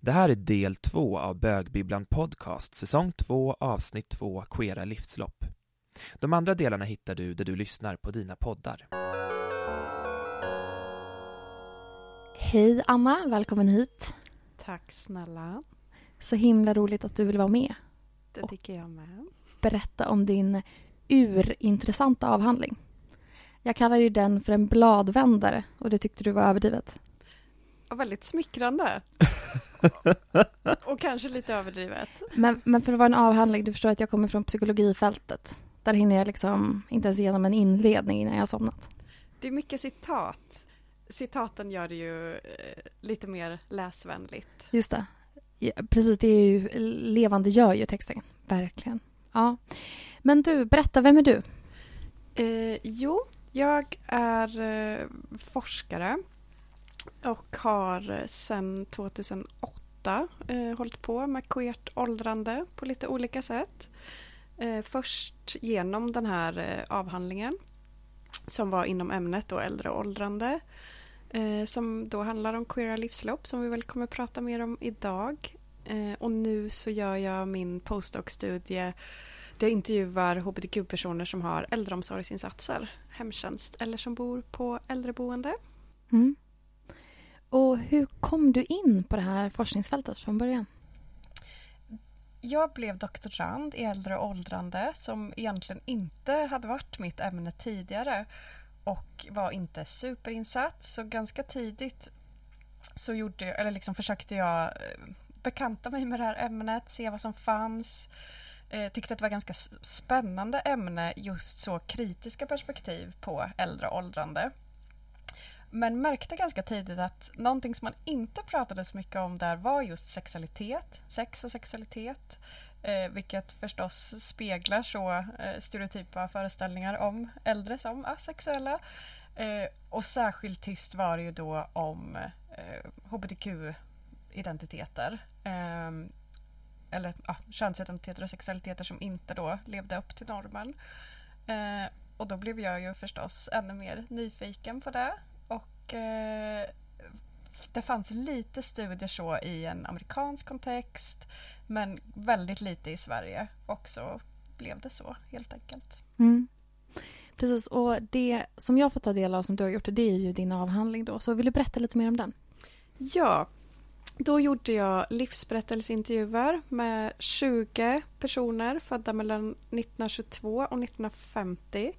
Det här är del två av Bögbibblan Podcast, säsong två, avsnitt två, Queera livslopp. De andra delarna hittar du där du lyssnar på dina poddar. Hej Anna, välkommen hit. Tack snälla. Så himla roligt att du vill vara med. Det tycker jag med. Berätta om din urintressanta avhandling. Jag kallar ju den för en bladvändare och det tyckte du var överdrivet. Och väldigt smickrande. och kanske lite överdrivet. Men, men för att vara en avhandling, du förstår att jag kommer från psykologifältet. Där hinner jag liksom inte ens igenom en inledning innan jag har somnat. Det är mycket citat. Citaten gör det ju eh, lite mer läsvänligt. Just det. Ja, precis, det är ju levande gör ju texten. Verkligen. Ja. Men du, berätta, vem är du? Eh, jo, jag är eh, forskare och har eh, sedan 2008 eh, hållit på med queert åldrande på lite olika sätt. Eh, först genom den här eh, avhandlingen som var inom ämnet då äldre och åldrande eh, som då handlar om queera livslopp som vi väl kommer prata mer om idag. Eh, och nu så gör jag min postdoc-studie där jag intervjuar hbtq-personer som har äldreomsorgsinsatser, hemtjänst eller som bor på äldreboende. Mm. Och hur kom du in på det här forskningsfältet från början? Jag blev doktorand i äldre och åldrande som egentligen inte hade varit mitt ämne tidigare och var inte superinsatt. Så ganska tidigt så gjorde jag, eller liksom försökte jag eh, bekanta mig med det här ämnet, se vad som fanns. Eh, tyckte att det var ganska spännande ämne, just så kritiska perspektiv på äldre och åldrande. Men märkte ganska tidigt att någonting som man inte pratade så mycket om där var just sexualitet, sex och sexualitet. Eh, vilket förstås speglar så eh, stereotypa föreställningar om äldre som asexuella. Eh, och särskilt tyst var det ju då om eh, hbtq-identiteter. Eh, eller ja, könsidentiteter och sexualiteter som inte då levde upp till normen. Eh, och då blev jag ju förstås ännu mer nyfiken på det. Eh, det fanns lite studier så i en amerikansk kontext men väldigt lite i Sverige och så blev det så helt enkelt. Mm. Precis, och det som jag får ta del av som du har gjort, det är ju din avhandling då. Så vill du berätta lite mer om den? Ja, då gjorde jag livsberättelseintervjuer med 20 personer födda mellan 1922 och 1950.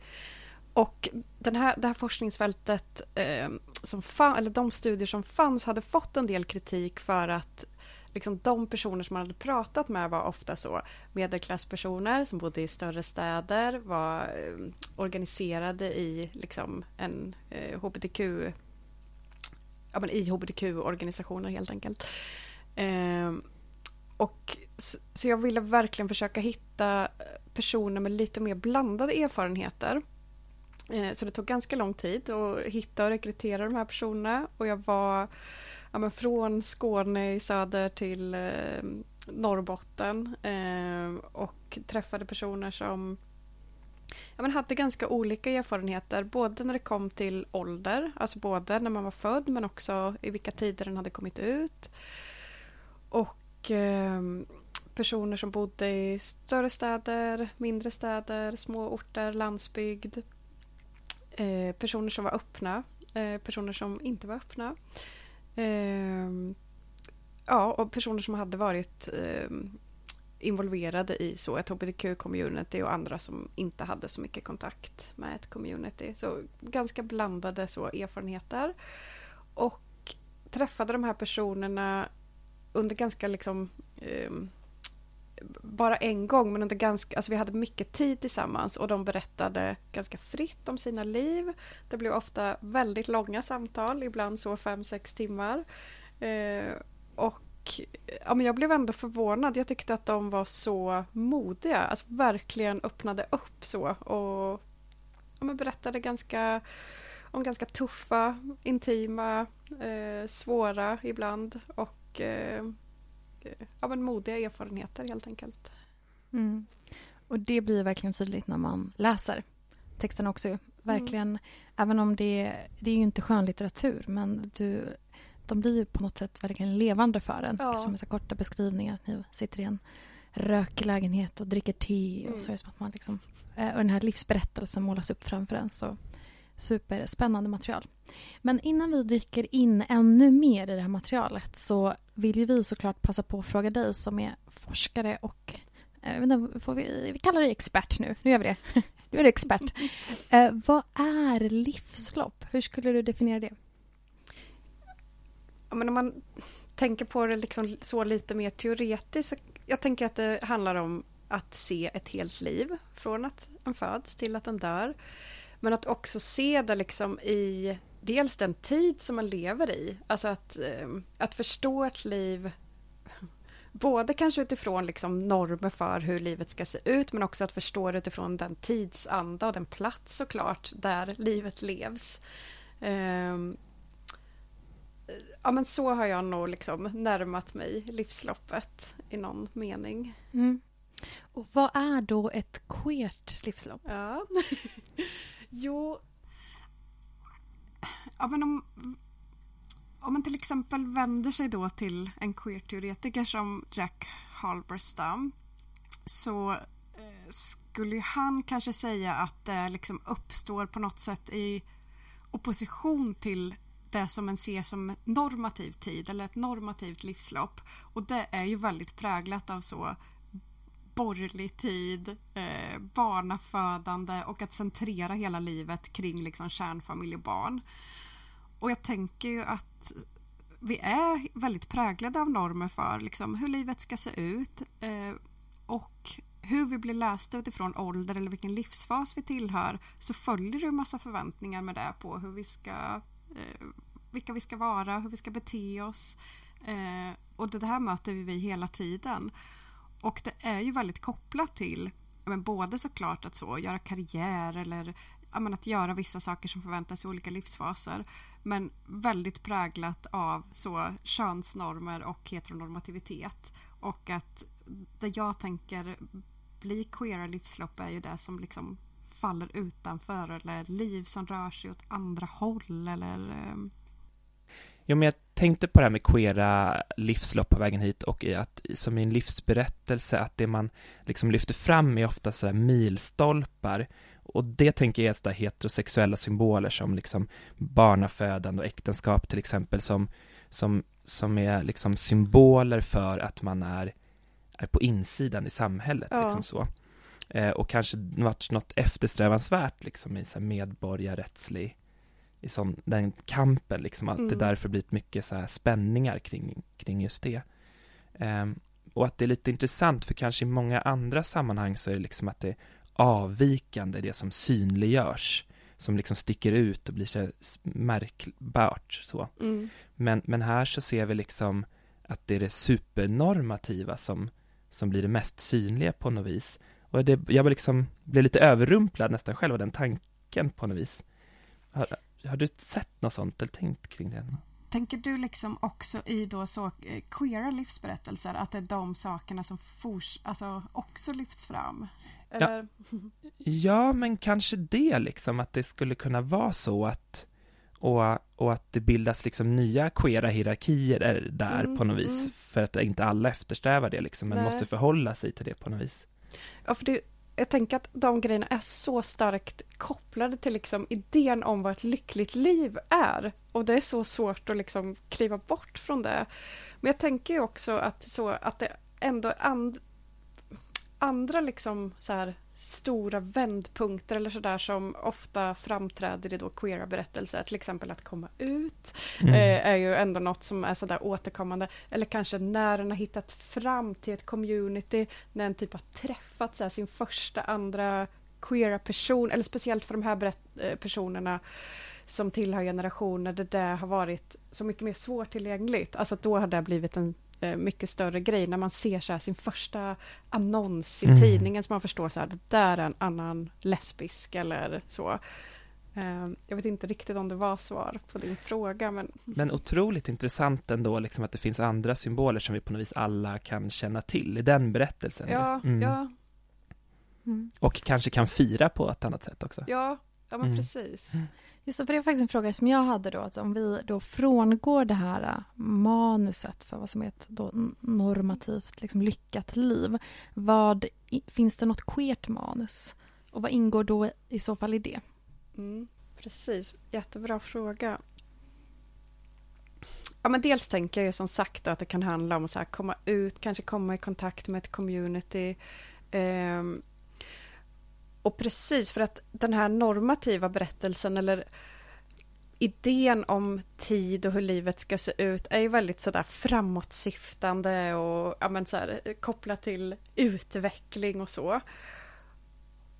Och den här, det här forskningsfältet, eh, som fan, eller de studier som fanns hade fått en del kritik för att liksom, de personer som man hade pratat med var ofta så medelklasspersoner som bodde i större städer, var eh, organiserade i liksom, en eh, hbtq ja, men i hbtq-organisationer helt enkelt. Eh, och, så, så jag ville verkligen försöka hitta personer med lite mer blandade erfarenheter. Eh, så det tog ganska lång tid att hitta och rekrytera de här personerna. Och jag var ja, men från Skåne i söder till eh, Norrbotten eh, och träffade personer som ja, men hade ganska olika erfarenheter, både när det kom till ålder, alltså både när man var född men också i vilka tider den hade kommit ut. Och eh, personer som bodde i större städer, mindre städer, små orter, landsbygd. Eh, personer som var öppna, eh, personer som inte var öppna. Eh, ja, och personer som hade varit eh, involverade i så ett hbtq-community och andra som inte hade så mycket kontakt med ett community. Så ganska blandade så erfarenheter. Och träffade de här personerna under ganska liksom ehm, bara en gång men under ganska, alltså vi hade mycket tid tillsammans och de berättade ganska fritt om sina liv. Det blev ofta väldigt långa samtal, ibland så fem sex timmar. Eh, och ja, men jag blev ändå förvånad. Jag tyckte att de var så modiga. Alltså verkligen öppnade upp så. Och ja, men berättade ganska om ganska tuffa, intima, eh, svåra ibland och eh, ja, men modiga erfarenheter helt enkelt. Mm. Och det blir verkligen tydligt när man läser texten också. Verkligen, även om det, det är ju inte skönlitteratur men du de blir ju på något sätt verkligen levande för en. Ja. Som är så korta beskrivningar. Ni sitter i en röklägenhet och dricker te. Mm. Och, så är det som att man liksom, eh, och den här livsberättelsen målas upp framför en. Så superspännande material. Men innan vi dyker in ännu mer i det här materialet så vill ju vi såklart passa på att fråga dig som är forskare och eh, inte, får vi, vi kallar dig expert nu. Nu gör vi det. Du är expert. Eh, vad är livslopp? Hur skulle du definiera det? Ja, men om man tänker på det liksom så lite mer teoretiskt. Så jag tänker att det handlar om att se ett helt liv från att en föds till att en dör. Men att också se det liksom i dels den tid som man lever i. Alltså att, eh, att förstå ett liv både kanske utifrån liksom normer för hur livet ska se ut men också att förstå det utifrån den tidsanda och den plats såklart där livet levs. Ehm, Ja men så har jag nog liksom närmat mig livsloppet i någon mening. Mm. Och vad är då ett queert livslopp? Ja. jo. Ja men om, om man till exempel vänder sig då till en queer-teoretiker som Jack Halberstam så eh, skulle ju han kanske säga att det liksom uppstår på något sätt i opposition till det som man ser som normativ tid eller ett normativt livslopp. Och det är ju väldigt präglat av så borgerlig tid, eh, barnafödande och att centrera hela livet kring liksom kärnfamilj och barn. Och jag tänker ju att vi är väldigt präglade av normer för liksom, hur livet ska se ut eh, och hur vi blir lästa utifrån ålder eller vilken livsfas vi tillhör så följer det en massa förväntningar med det på hur vi ska eh, vilka vi ska vara, hur vi ska bete oss. Eh, och det här möter vi hela tiden. Och det är ju väldigt kopplat till men både såklart att så, göra karriär eller men, att göra vissa saker som förväntas i olika livsfaser. Men väldigt präglat av så könsnormer och heteronormativitet. Och att det jag tänker bli queera livslopp är ju det som liksom faller utanför eller liv som rör sig åt andra håll eller eh, Jo, men jag tänkte på det här med queera livslopp på vägen hit och i att, som i en livsberättelse, att det man liksom lyfter fram är ofta så här milstolpar och det tänker jag är så heterosexuella symboler som liksom barnafödande och äktenskap till exempel som, som, som är liksom symboler för att man är, är på insidan i samhället, Ja. liksom så. Eh, och kanske varit något eftersträvansvärt liksom i så här medborgarrättslig i sån, den kampen liksom, att Mm. det därför blivit mycket så spänningar kring, kring just det. Ehm, och att det är lite intressant för kanske i många andra sammanhang så är det liksom att det är avvikande, det som synliggörs, som liksom sticker ut och blir så märkbart så. mm. Men, men här så ser vi liksom att det är det supernormativa som, som blir det mest synliga på något vis. Och det, jag var liksom, blev lite överrumplad nästan själv av den tanken på något vis. Har, du sett något sånt eller tänkt kring det? Tänker du liksom också i då så eh, queera livsberättelser att det är de sakerna som fors, alltså också lyfts fram? Eller? Ja, men kanske det liksom, att det skulle kunna vara så att och, och att det bildas liksom nya queera hierarkier är där Mm, på något vis, mm. för att inte alla eftersträvar det liksom, men Nej. måste förhålla sig till det på något vis. Ja, för det, jag tänker att de grejerna är så starkt kopplade till liksom idén om vad ett lyckligt liv är. Och det är så svårt att liksom kliva bort från det. Men jag tänker också att, så, att det ändå and, andra liksom så här stora vändpunkter eller sådär som ofta framträder i då queera berättelser, till exempel att komma ut, Mm. eh, är ju ändå något som är sådär återkommande. Eller kanske när en har hittat fram till ett community, när en typ har träffat så här, sin första, andra queera person, eller speciellt för de här eh, personerna som tillhör generationer där det har varit så mycket mer svårtillgängligt. Alltså då har det blivit en mycket större grej när man ser så här sin första annons i Mm. tidningen som man förstår så här, det där är en annan lesbisk eller så. Eh, Jag vet inte riktigt om det var svar på din fråga men Men otroligt intressant ändå, liksom att det finns andra symboler som vi på något vis alla kan känna till i den berättelsen. ja, Mm. ja, Mm. Och kanske kan fira på ett annat sätt också. ja, Ja, men Mm. precis. Just det, för det är faktiskt en fråga som jag hade då. Att om vi då frångår det här äh, manuset för vad som är ett då normativt liksom, lyckat liv. Vad, finns det något queert manus? Och vad ingår då i så fall i det? Mm, precis, jättebra fråga. Ja, men dels tänker jag ju som sagt att det kan handla om att så här komma ut, kanske komma i kontakt med ett community. eh, och precis för att den här normativa berättelsen eller idén om tid och hur livet ska se ut är ju väldigt sådär framåtsyftande och ja, men så här, kopplat till utveckling och så.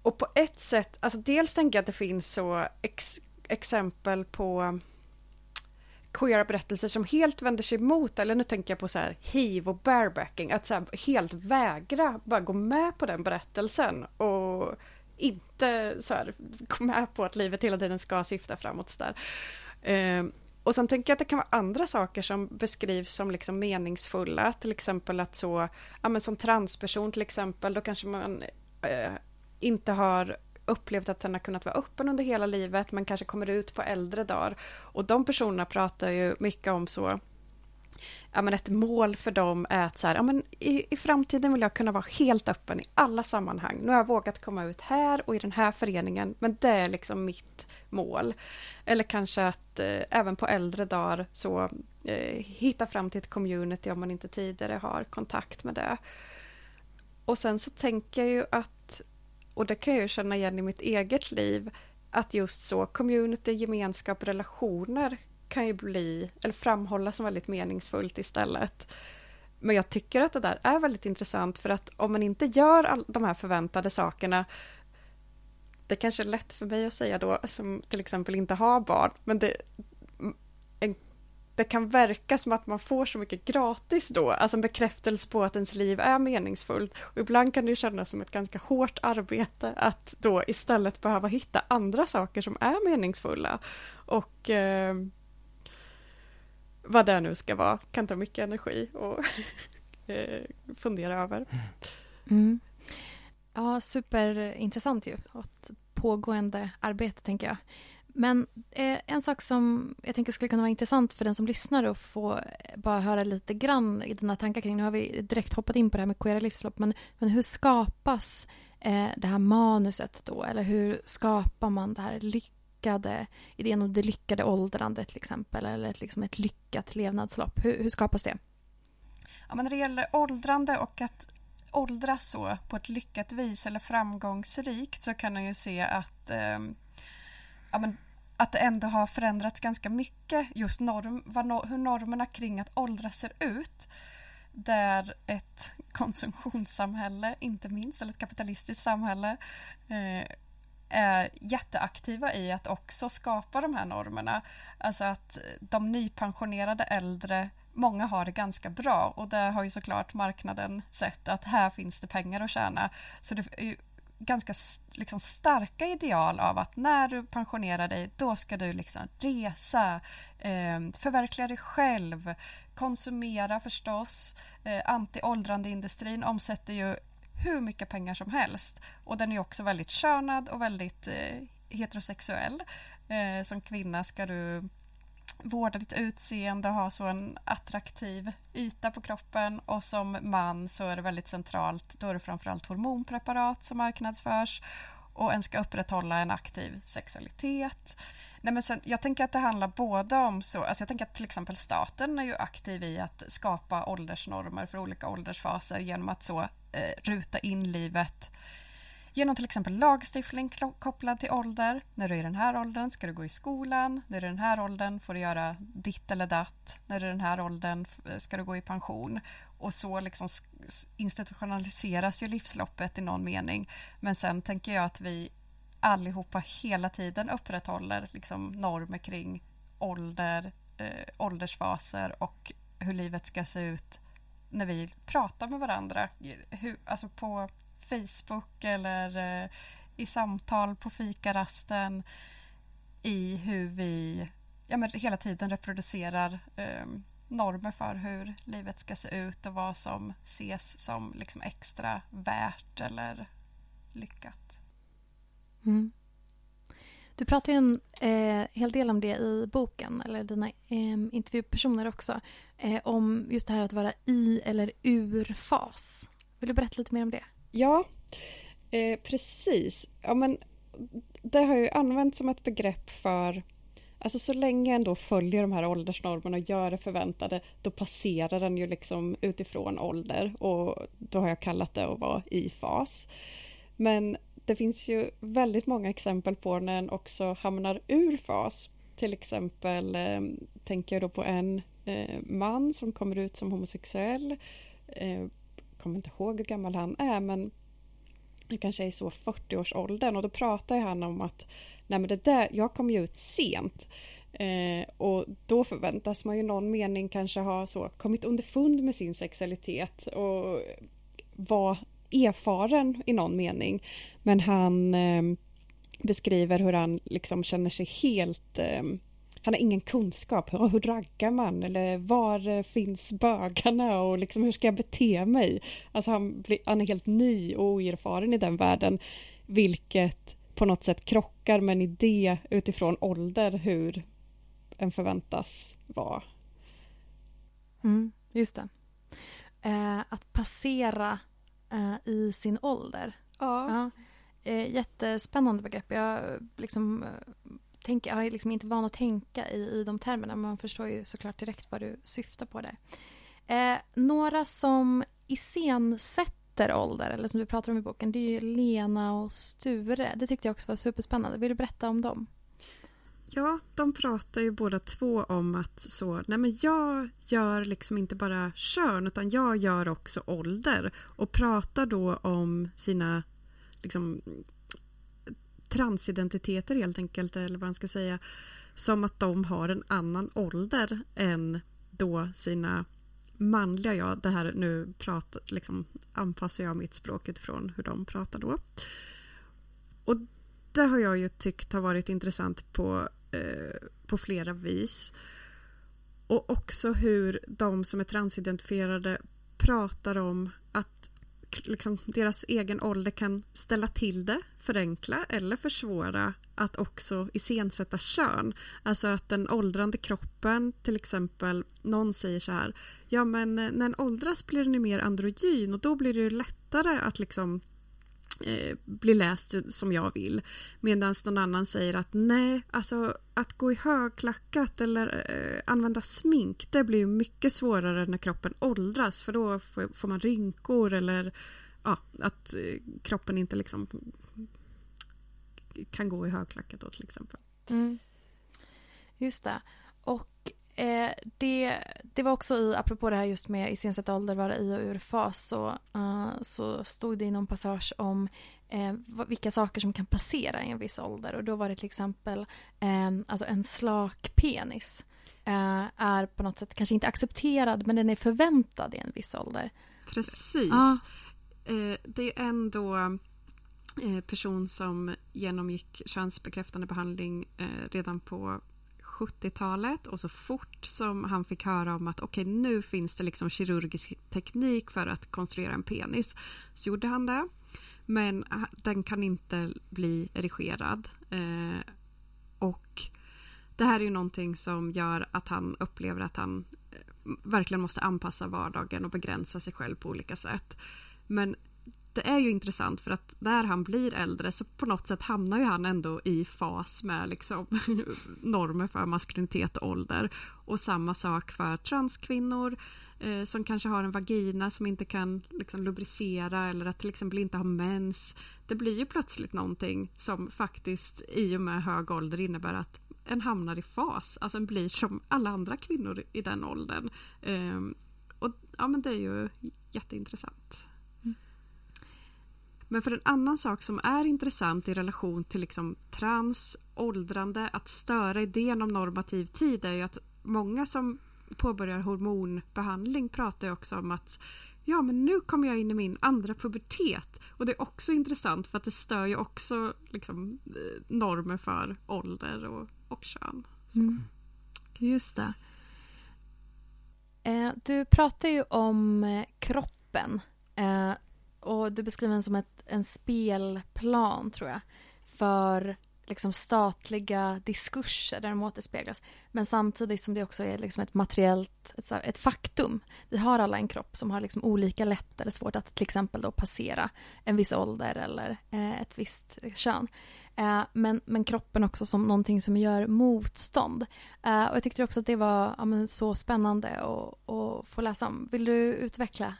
Och på ett sätt, alltså dels tänker jag att det finns så ex, exempel på queera berättelser som helt vänder sig emot, eller nu tänker jag på så här hiv och barebacking, att så här helt vägra bara gå med på den berättelsen och inte så här gå med på att livet hela tiden ska syfta framåt så där. Ehm, och sen tänker jag att det kan vara andra saker som beskrivs som liksom meningsfulla, till exempel att så, ja men som transperson till exempel, då kanske man eh, inte har upplevt att den har kunnat vara öppen under hela livet men kanske kommer ut på äldre dagar. Och de personerna pratar ju mycket om så Ja, men ett mål för dem är att så här, ja, men i, i framtiden vill jag kunna vara helt öppen i alla sammanhang. Nu har jag vågat komma ut här och i den här föreningen, men det är liksom mitt mål. Eller kanske att eh, även på äldre dagar så eh, hitta fram till ett community om man inte tidigare har kontakt med det. Och sen så tänker jag ju att och det kan jag ju känna igen i mitt eget liv, att just så community, gemenskap, relationer kan ju bli, eller framhållas som väldigt meningsfullt istället. Men jag tycker att det där är väldigt intressant för att om man inte gör all, de här förväntade sakerna det kanske är lätt för mig att säga då, som till exempel inte har barn, men det, en, det kan verka som att man får så mycket gratis då, alltså en bekräftelse på att ens liv är meningsfullt. Och ibland kan det ju kännas som ett ganska hårt arbete att då istället behöva hitta andra saker som är meningsfulla. Och eh, vad det nu ska vara, kan ta mycket energi och eh, fundera över. Mm. Ja, superintressant ju. Och ett pågående arbete, tänker jag. Men eh, en sak som jag tänker skulle kunna vara intressant för den som lyssnar och få eh, bara höra lite grann i dina tankar kring. Nu har vi direkt hoppat in på det här med queera livslopp, men, men hur skapas eh, det här manuset då? Eller hur skapar man det här lyckade, idén om det lyckade åldrandet till exempel, eller ett, liksom ett lyckat levnadslopp? Hur, hur skapas det? Ja, men när det gäller åldrande och att åldras så på ett lyckat vis eller framgångsrikt så kan man ju se att eh, ja, men, att det ändå har förändrats ganska mycket just norm, vad, hur normerna kring att åldras ser ut. Där ett konsumtionssamhälle, inte minst, eller ett kapitalistiskt samhälle eh, är jätteaktiva i att också skapa de här normerna. Alltså att de nypensionerade äldre, många har det ganska bra och där har ju såklart marknaden sett att här finns det pengar att tjäna. Så det är ju ganska liksom, starka ideal av att när du pensionerar dig då ska du liksom resa, eh, förverkliga dig själv, konsumera förstås. Eh, Anti-åldrandeindustrin omsätter ju hur mycket pengar som helst och den är också väldigt könad och väldigt eh, heterosexuell. Eh, som kvinna ska du vårda ditt utseende och ha så en attraktiv yta på kroppen och som man så är det väldigt centralt, då är det framförallt hormonpreparat som marknadsförs och en ska upprätthålla en aktiv sexualitet. Nej, men sen, jag tänker att det handlar både om så, alltså jag tänker att till exempel staten är ju aktiv i att skapa åldersnormer för olika åldersfaser genom att så Eh, ruta in livet genom till exempel lagstiftning kopplad till ålder. När du är i den här åldern ska du gå i skolan. När du är i den här åldern får du göra ditt eller datt. När du är i den här åldern eh, ska du gå i pension. Och så liksom institutionaliseras ju livsloppet i någon mening. Men sen tänker jag att vi allihopa hela tiden upprätthåller liksom normer kring ålder, eh, åldersfaser och hur livet ska se ut när vi pratar med varandra. Hur, alltså på Facebook eller eh, i samtal på fikarasten i hur vi ja, men hela tiden reproducerar eh, normer för hur livet ska se ut och vad som ses som liksom extra värt eller lyckat. Mm. Du pratar ju en eh, hel del om det i boken, eller dina eh, intervjupersoner också. Eh, om just det här att vara i eller ur fas. Vill du berätta lite mer om det? Ja, eh, precis. Ja, men det har ju använts som ett begrepp för Alltså så länge ändå följer de här åldersnormerna och gör det förväntade då passerar den ju liksom utifrån ålder och då har jag kallat det att vara i fas. Men det finns ju väldigt många exempel på när en också hamnar ur fas. Till exempel eh, tänker jag då på en eh, man som kommer ut som homosexuell. Eh, kommer inte ihåg hur gammal han är men han kanske är i så 40-årsåldern och då pratar han om att nej men det där, jag kom ju ut sent. Eh, och då förväntas man ju någon mening kanske ha så kommit underfund med sin sexualitet och vara erfaren i någon mening. Men han eh, beskriver hur han liksom känner sig helt eh, han har ingen kunskap. Hur raggar man? Eller var eh, finns bögarna? Och liksom, hur ska jag bete mig? Alltså han, blir, han är helt ny och oerfaren i den världen. Vilket på något sätt krockar med en idé utifrån ålder hur en förväntas vara. Mm, just det. Eh, att passera eh, i sin ålder. Ja. ja. Eh, jättespännande begrepp. Jag, liksom, eh, tänker, jag är liksom inte van att tänka i, i de termerna men man förstår ju såklart direkt vad du syftar på där. Eh, några som iscensätter ålder, eller som du pratar om i boken, det är ju Lena och Sture. Det tyckte jag också var superspännande. Vill du berätta om dem? Ja, de pratar ju båda två om att så, nej men jag gör liksom inte bara kön utan jag gör också ålder och pratar då om sina liksom, transidentiteter helt enkelt eller vad man ska säga som att de har en annan ålder än då sina manliga jag. Det här nu pratar, liksom, anpassar jag mitt språk utifrån hur de pratar då. Och det har jag ju tyckt har varit intressant på Eh, på flera vis. Och också hur de som är transidentifierade pratar om att liksom, deras egen ålder kan ställa till det, förenkla eller försvåra att också iscensätta kön. Alltså att den åldrande kroppen, till exempel, någon säger så här, ja men eh, när den åldras blir den mer androgyn och då blir det lättare att liksom eh, blir läst som jag vill. Medan någon annan säger att nej, alltså att gå i högklackat eller eh, använda smink det blir mycket svårare när kroppen åldras för då får, får man rynkor eller ja, att eh, kroppen inte liksom kan gå i högklackat då till exempel. Mm. Just det. Och Eh, det, det var också i, apropå det här just med iscensatt ålder, vara i och ur fas, så, uh, så stod det i någon passage om eh, vilka saker som kan passera i en viss ålder. Och då var det till exempel eh, alltså en slak penis. Eh, är på något sätt kanske inte accepterad, men den är förväntad i en viss ålder. Precis. Ah. det är ändå person som genomgick könsbekräftande behandling redan på 70-talet och så fort som han fick höra om att okej okay, nu finns det liksom kirurgisk teknik för att konstruera en penis så gjorde han det. Men eh, den kan inte bli erigerad. Eh, och det här är ju någonting som gör att han upplever att han eh, verkligen måste anpassa vardagen och begränsa sig själv på olika sätt. Men det är ju intressant för att när han blir äldre så på något sätt hamnar ju han ändå i fas med liksom normer för maskulinitet och ålder. Och samma sak för transkvinnor eh, som kanske har en vagina som inte kan liksom, lubricera eller att till exempel inte ha mens. Det blir ju plötsligt någonting som faktiskt i och med hög ålder innebär att en hamnar i fas, alltså en blir som alla andra kvinnor i den åldern. Eh, och ja, men det är ju jätteintressant. Men för en annan sak som är intressant i relation till liksom trans, åldrande, att störa idén om normativ tid är ju att många som påbörjar hormonbehandling pratar ju också om att ja men nu kommer jag in i min andra pubertet och det är också intressant för att det stör ju också liksom, eh, normer för ålder och, och kön. Mm. Just det. Eh, du pratar ju om eh, kroppen eh, och du beskriver den som ett, en spelplan, tror jag, för liksom statliga diskurser där de återspeglas. Men samtidigt som det också är liksom ett materiellt, ett, ett faktum. Vi har alla en kropp som har liksom olika lätt eller svårt att till exempel då passera en viss ålder eller eh, ett visst kön. Eh, men, men kroppen också som någonting som gör motstånd. Eh, och jag tyckte också att det var ja, så spännande att, att få läsa om. Vill du utveckla?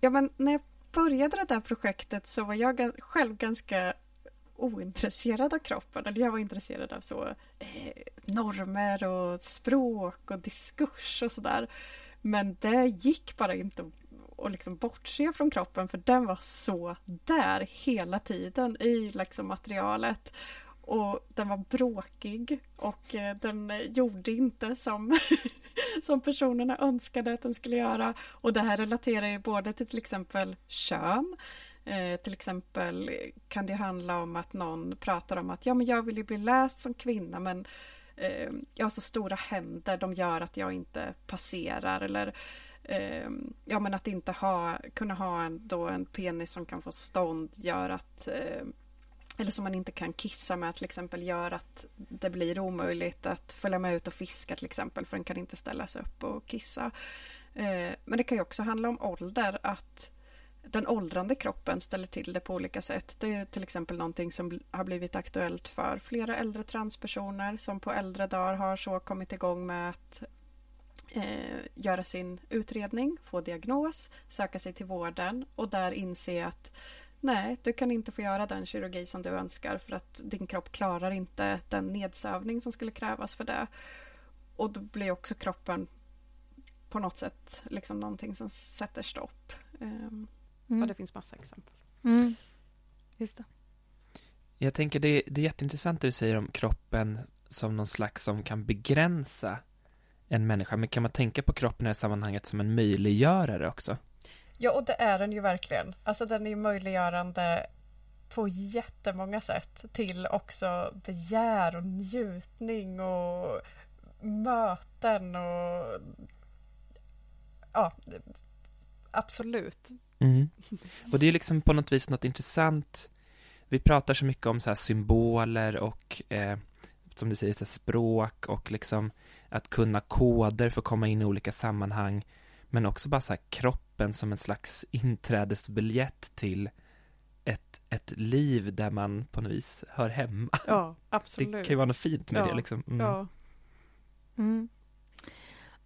Ja, men när jag började det där projektet så var jag själv ganska ointresserad av kroppen. Eller jag var intresserad av så eh, normer och språk och diskurs och sådär. Men det gick bara inte att liksom bortse från kroppen för den var så där hela tiden i liksom materialet. Och den var bråkig och eh, den gjorde inte som, som personerna önskade att den skulle göra. Och det här relaterar ju både till till exempel kön Eh, till exempel kan det handla om att någon pratar om att ja, men jag vill ju bli läst som kvinna men eh, jag har så stora händer, de gör att jag inte passerar. Eller eh, ja, men att inte ha, kunna ha en, då en penis som kan få stånd gör att eh, eller som man inte kan kissa med till exempel gör att det blir omöjligt att följa med ut och fiska till exempel för den kan inte ställa sig upp och kissa. Eh, men det kan ju också handla om ålder att den åldrande kroppen ställer till det på olika sätt. Det är till exempel någonting som har blivit aktuellt för flera äldre transpersoner som på äldre dagar har så kommit igång med att eh, göra sin utredning, få diagnos, söka sig till vården och där inse att nej, du kan inte få göra den kirurgi som du önskar för att din kropp klarar inte den nedsövning som skulle krävas för det. Och då blir också kroppen på något sätt liksom någonting som sätter stopp. Um, Mm. Och det finns massa exempel. Mm. Just det. Jag tänker det, det är jätteintressant det du säger om kroppen som någon slags som kan begränsa en människa. Men kan man tänka på kroppen i det här sammanhanget som en möjliggörare också? Ja, och det är den ju verkligen. Alltså den är ju möjliggörande på jättemånga sätt till också begär och njutning och möten och ja, absolut. Mm. Och det är liksom på något vis något intressant. Vi pratar så mycket om så symboler och eh, som du säger, så språk och liksom att kunna koder för att komma in i olika sammanhang. Men också bara så kroppen som en slags inträdesbiljett till ett, ett liv där man på något vis hör hemma. Ja, absolut. Det kan ju vara något fint med ja, det liksom. Mm. Ja. Mm.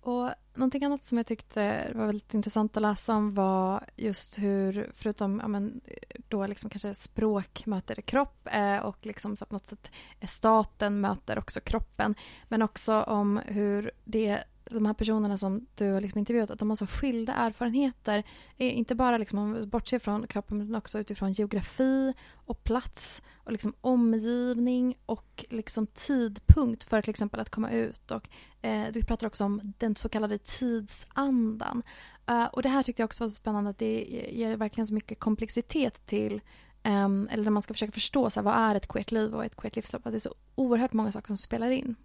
Och någonting annat som jag tyckte var väldigt intressant att läsa om var just hur, förutom ja, men, då liksom kanske språk möter kropp eh, och liksom så på något sätt staten möter också kroppen, men också om hur det de här personerna som du har liksom intervjuat, att de har så skilda erfarenheter. Eh, inte bara liksom, om man bortser från kroppen, men också utifrån geografi och plats och liksom omgivning och liksom tidpunkt för till exempel att komma ut. Och, eh, du pratar också om den så kallade tidsandan. Uh, och det här tyckte jag också var så spännande att det ger verkligen så mycket komplexitet till um, eller när man ska försöka förstå så här, vad är ett queert liv och ett queert livslopp. Att det är så oerhört många saker som spelar in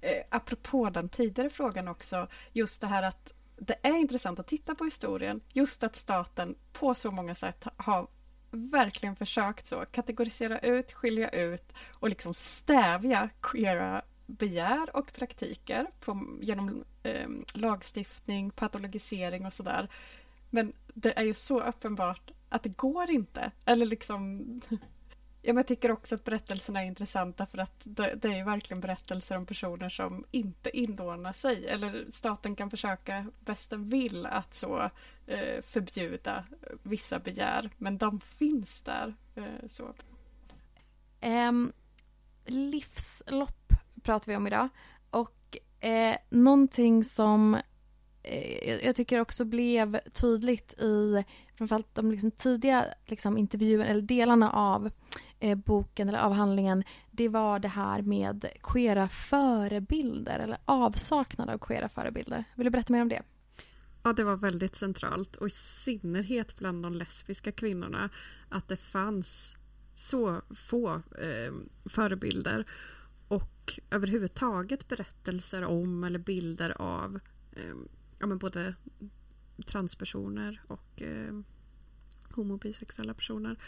eh, apropå den tidigare frågan också, just det här att det är intressant att titta på historien, just att staten på så många sätt har verkligen försökt så kategorisera ut, skilja ut och liksom stävja queera begär och praktiker på, genom eh, lagstiftning, patologisering och sådär. Men det är ju så uppenbart att det går inte. Eller liksom Ja, men jag tycker också att berättelserna är intressanta för att det, det är verkligen berättelser om personer som inte inordnar sig. Eller staten kan försöka bäst den vill att så eh, förbjuda vissa begär. Men de finns där. Eh, så. Um, livslopp pratar vi om idag. Och eh, någonting som eh, jag tycker också blev tydligt i framförallt de liksom tidiga liksom, intervjuerna eller delarna av eh, boken eller avhandlingen det var det här med queera förebilder eller avsaknad av queera förebilder. Vill du berätta mer om det? Ja, det var väldigt centralt och i synnerhet bland de lesbiska kvinnorna att det fanns så få eh, förebilder och överhuvudtaget berättelser om eller bilder av eh, ja, men både transpersoner och eh, homobisexuella personer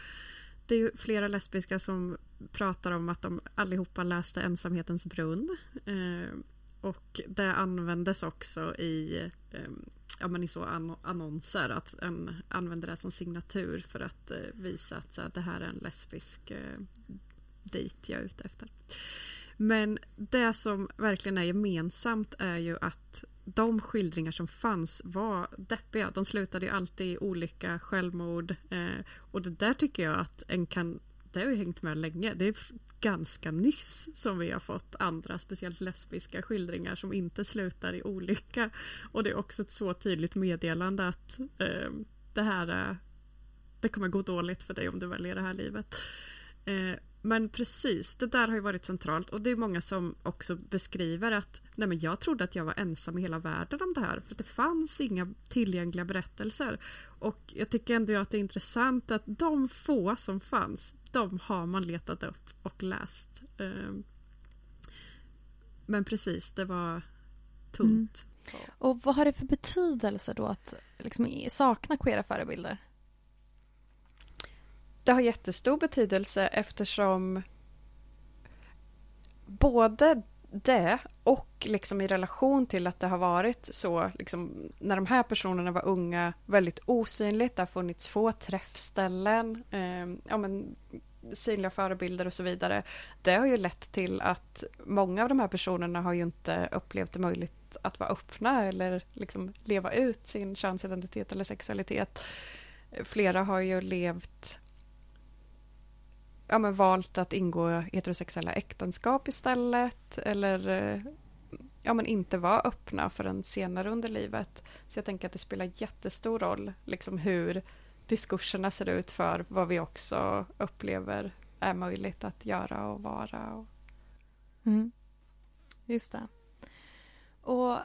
det är ju flera lesbiska som pratar om att de allihopa läste Ensamhetens brunn. Eh, och det användes också i, eh, ja, men i så annonser, att en använder det som signatur för att eh, visa att så, det här är en lesbisk eh, dejt jag är ute efter. Men det som verkligen är gemensamt är ju att de skildringar som fanns var deppiga. De slutade ju alltid i olycka, självmord. Eh, och det där tycker jag att en kan... Det har ju hängt med länge. Det är ganska nyss som vi har fått andra, speciellt lesbiska skildringar som inte slutar i olycka. Och det är också ett så tydligt meddelande att eh, det här eh, det kommer gå dåligt för dig om du väljer det här livet. Eh, men precis, det där har ju varit centralt och det är många som också beskriver att nej men jag trodde att jag var ensam i hela världen om det här för det fanns inga tillgängliga berättelser. Och jag tycker ändå att det är intressant att de få som fanns, de har man letat upp och läst. Ehm, men precis, det var tunt. Mm. Och vad har det för betydelse då att liksom sakna queera förebilder? Det har jättestor betydelse eftersom både det och liksom i relation till att det har varit så liksom, när de här personerna var unga väldigt osynligt. Det har funnits få träffställen, eh, ja, men, synliga förebilder och så vidare. Det har ju lett till att många av de här personerna har ju inte upplevt det möjligt att vara öppna eller liksom leva ut sin könsidentitet eller sexualitet. Flera har ju levt ja, men valt att ingå heterosexuella äktenskap istället eller eh, ja, men inte vara öppna förrän senare under livet. Så jag tänker att det spelar jättestor roll liksom hur diskurserna ser ut för vad vi också upplever är möjligt att göra och vara. Och... Mm. Just det. Och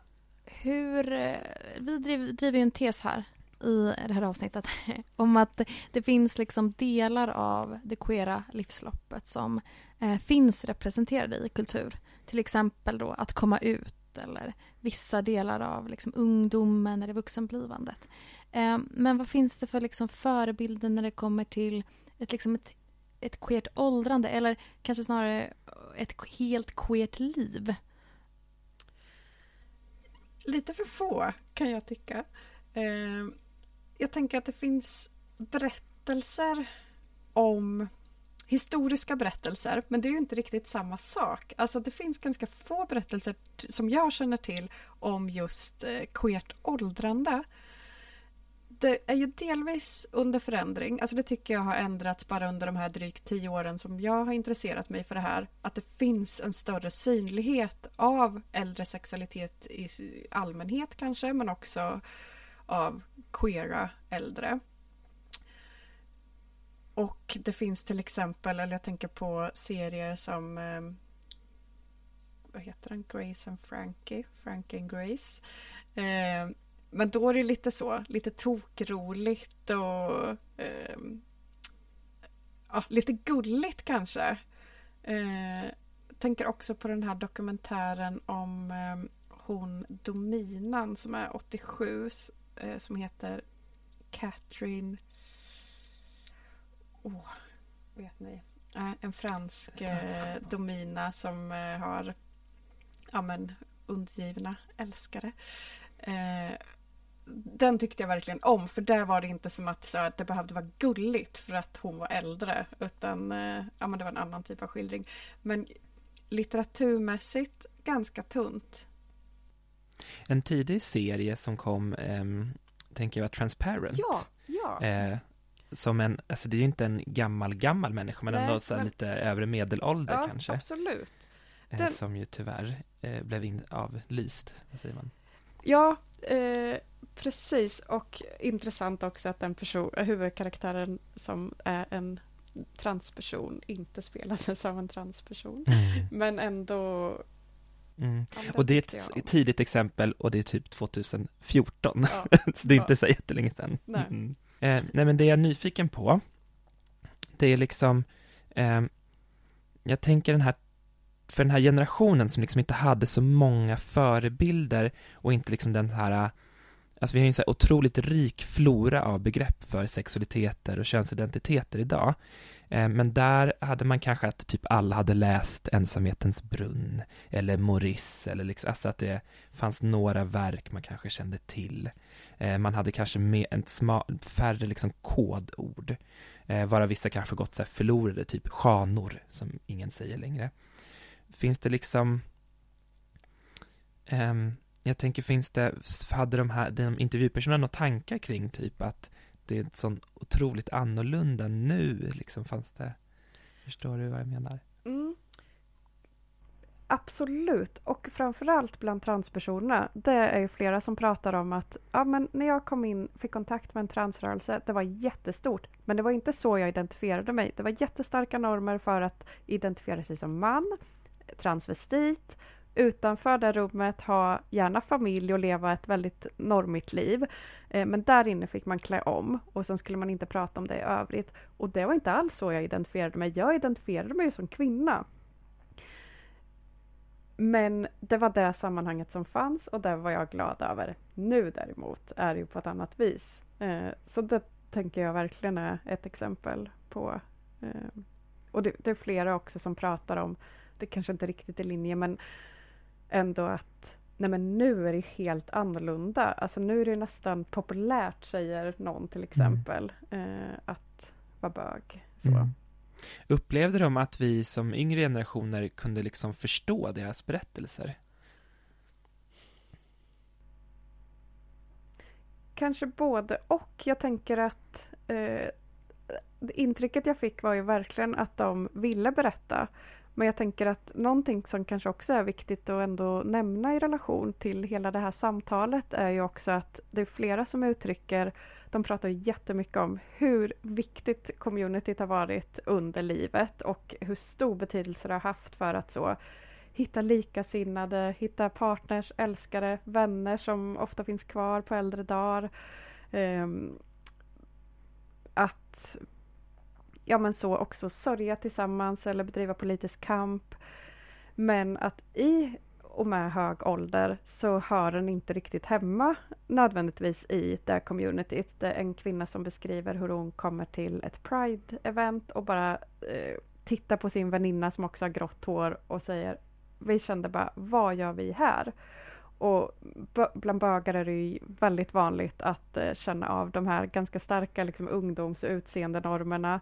hur... Eh, vi driver ju en tes här i det här avsnittet om att det finns liksom delar av det queera livsloppet som eh, finns representerade i kultur. Till exempel då att komma ut eller vissa delar av liksom ungdomen eller vuxenblivandet. Eh, men vad finns det för liksom förebilder när det kommer till ett, liksom ett, ett queert åldrande eller kanske snarare ett helt queert liv? Lite för få kan jag tycka. Eh, jag tänker att det finns berättelser om historiska berättelser, men det är ju inte riktigt samma sak. Alltså det finns ganska få berättelser som jag känner till om just eh, queert åldrande. Det är ju delvis under förändring, alltså det tycker jag har ändrats bara under de här drygt tio åren som jag har intresserat mig för det här. Att det finns en större synlighet av äldre sexualitet i allmänhet kanske, men också av queera äldre. Och det finns till exempel, eller jag tänker på serier som ehm, vad heter den? Grace and Frankie, Frankie and Grace. Eh, men då är det lite så, lite tokroligt och eh, ja, lite gulligt kanske. Eh, tänker också på den här dokumentären om eh, hon Dominan som är 87 eh, som heter Catherine... Oh, vet ni? Eh, en fransk eh, domina som eh, har ja, men, undgivna älskare. Eh, den tyckte jag verkligen om för där var det inte som att så, det behövde vara gulligt för att hon var äldre utan eh, ja, men det var en annan typ av skildring. Men litteraturmässigt ganska tunt. En tidig serie som kom, eh, tänker jag var Transparent. Ja, ja. Eh, som en, alltså det är ju inte en gammal, gammal människa, men Nej, ändå så men... lite övre medelålder ja, kanske. absolut. Eh, Den... Som ju tyvärr eh, blev in, avlyst, vad säger man? Ja, eh, precis. Och intressant också att den person, huvudkaraktären som är en transperson inte spelades av en transperson. Mm. Men ändå Mm. Och det är ett tidigt exempel och det är typ 2014. Ja. så det är inte ja. så jättelänge sedan. Nej. Mm. Eh, nej men det jag är nyfiken på, det är liksom, eh, jag tänker den här, för den här generationen som liksom inte hade så många förebilder och inte liksom den här Alltså vi har ju en så otroligt rik flora av begrepp för sexualiteter och könsidentiteter idag. Eh, men där hade man kanske att typ alla hade läst Ensamhetens brunn eller Maurice eller liksom, alltså att det fanns några verk man kanske kände till. Eh, man hade kanske med en sma, färre liksom kodord, eh, varav vissa kanske gått så här förlorade, typ skanor, som ingen säger längre. Finns det liksom um, jag tänker, finns det, hade de här de intervjupersonerna några tankar kring typ att det är så otroligt annorlunda nu, liksom fanns det, förstår du vad jag menar? Mm. Absolut, och framförallt bland transpersonerna. Det är ju flera som pratar om att ja, men när jag kom in, fick kontakt med en transrörelse, det var jättestort. Men det var inte så jag identifierade mig. Det var jättestarka normer för att identifiera sig som man, transvestit, utanför det rummet ha gärna familj och leva ett väldigt normigt liv. Eh, men där inne fick man klä om och sen skulle man inte prata om det i övrigt. Och det var inte alls så jag identifierade mig. Jag identifierade mig som kvinna. Men det var det sammanhanget som fanns och det var jag glad över. Nu däremot är det ju på ett annat vis. Eh, så det tänker jag verkligen är ett exempel på. Eh, och det, är flera också som pratar om, det kanske inte riktigt är linje, men ändå att nej men nu är det helt annorlunda. Alltså nu är det nästan populärt, säger någon till exempel, mm. eh, att vara bög. Så. Mm. Upplevde de att vi som yngre generationer kunde liksom förstå deras berättelser? Kanske både och. Jag tänker att eh, intrycket jag fick var ju verkligen att de ville berätta. Men jag tänker att någonting som kanske också är viktigt att ändå nämna i relation till hela det här samtalet är ju också att det är flera som uttrycker, de pratar jättemycket om hur viktigt communityt har varit under livet och hur stor betydelse det har haft för att så hitta likasinnade, hitta partners, älskare, vänner som ofta finns kvar på äldre dagar. Um, att ja men så också sörja tillsammans eller bedriva politisk kamp. Men att i och med hög ålder så hör den inte riktigt hemma nödvändigtvis i det communityt. Det är en kvinna som beskriver hur hon kommer till ett Pride-event och bara eh, tittar på sin väninna som också har grått hår och säger vi kände bara, vad gör vi här? Och bland bögar är det ju väldigt vanligt att eh, känna av de här ganska starka liksom, ungdoms och utseendenormerna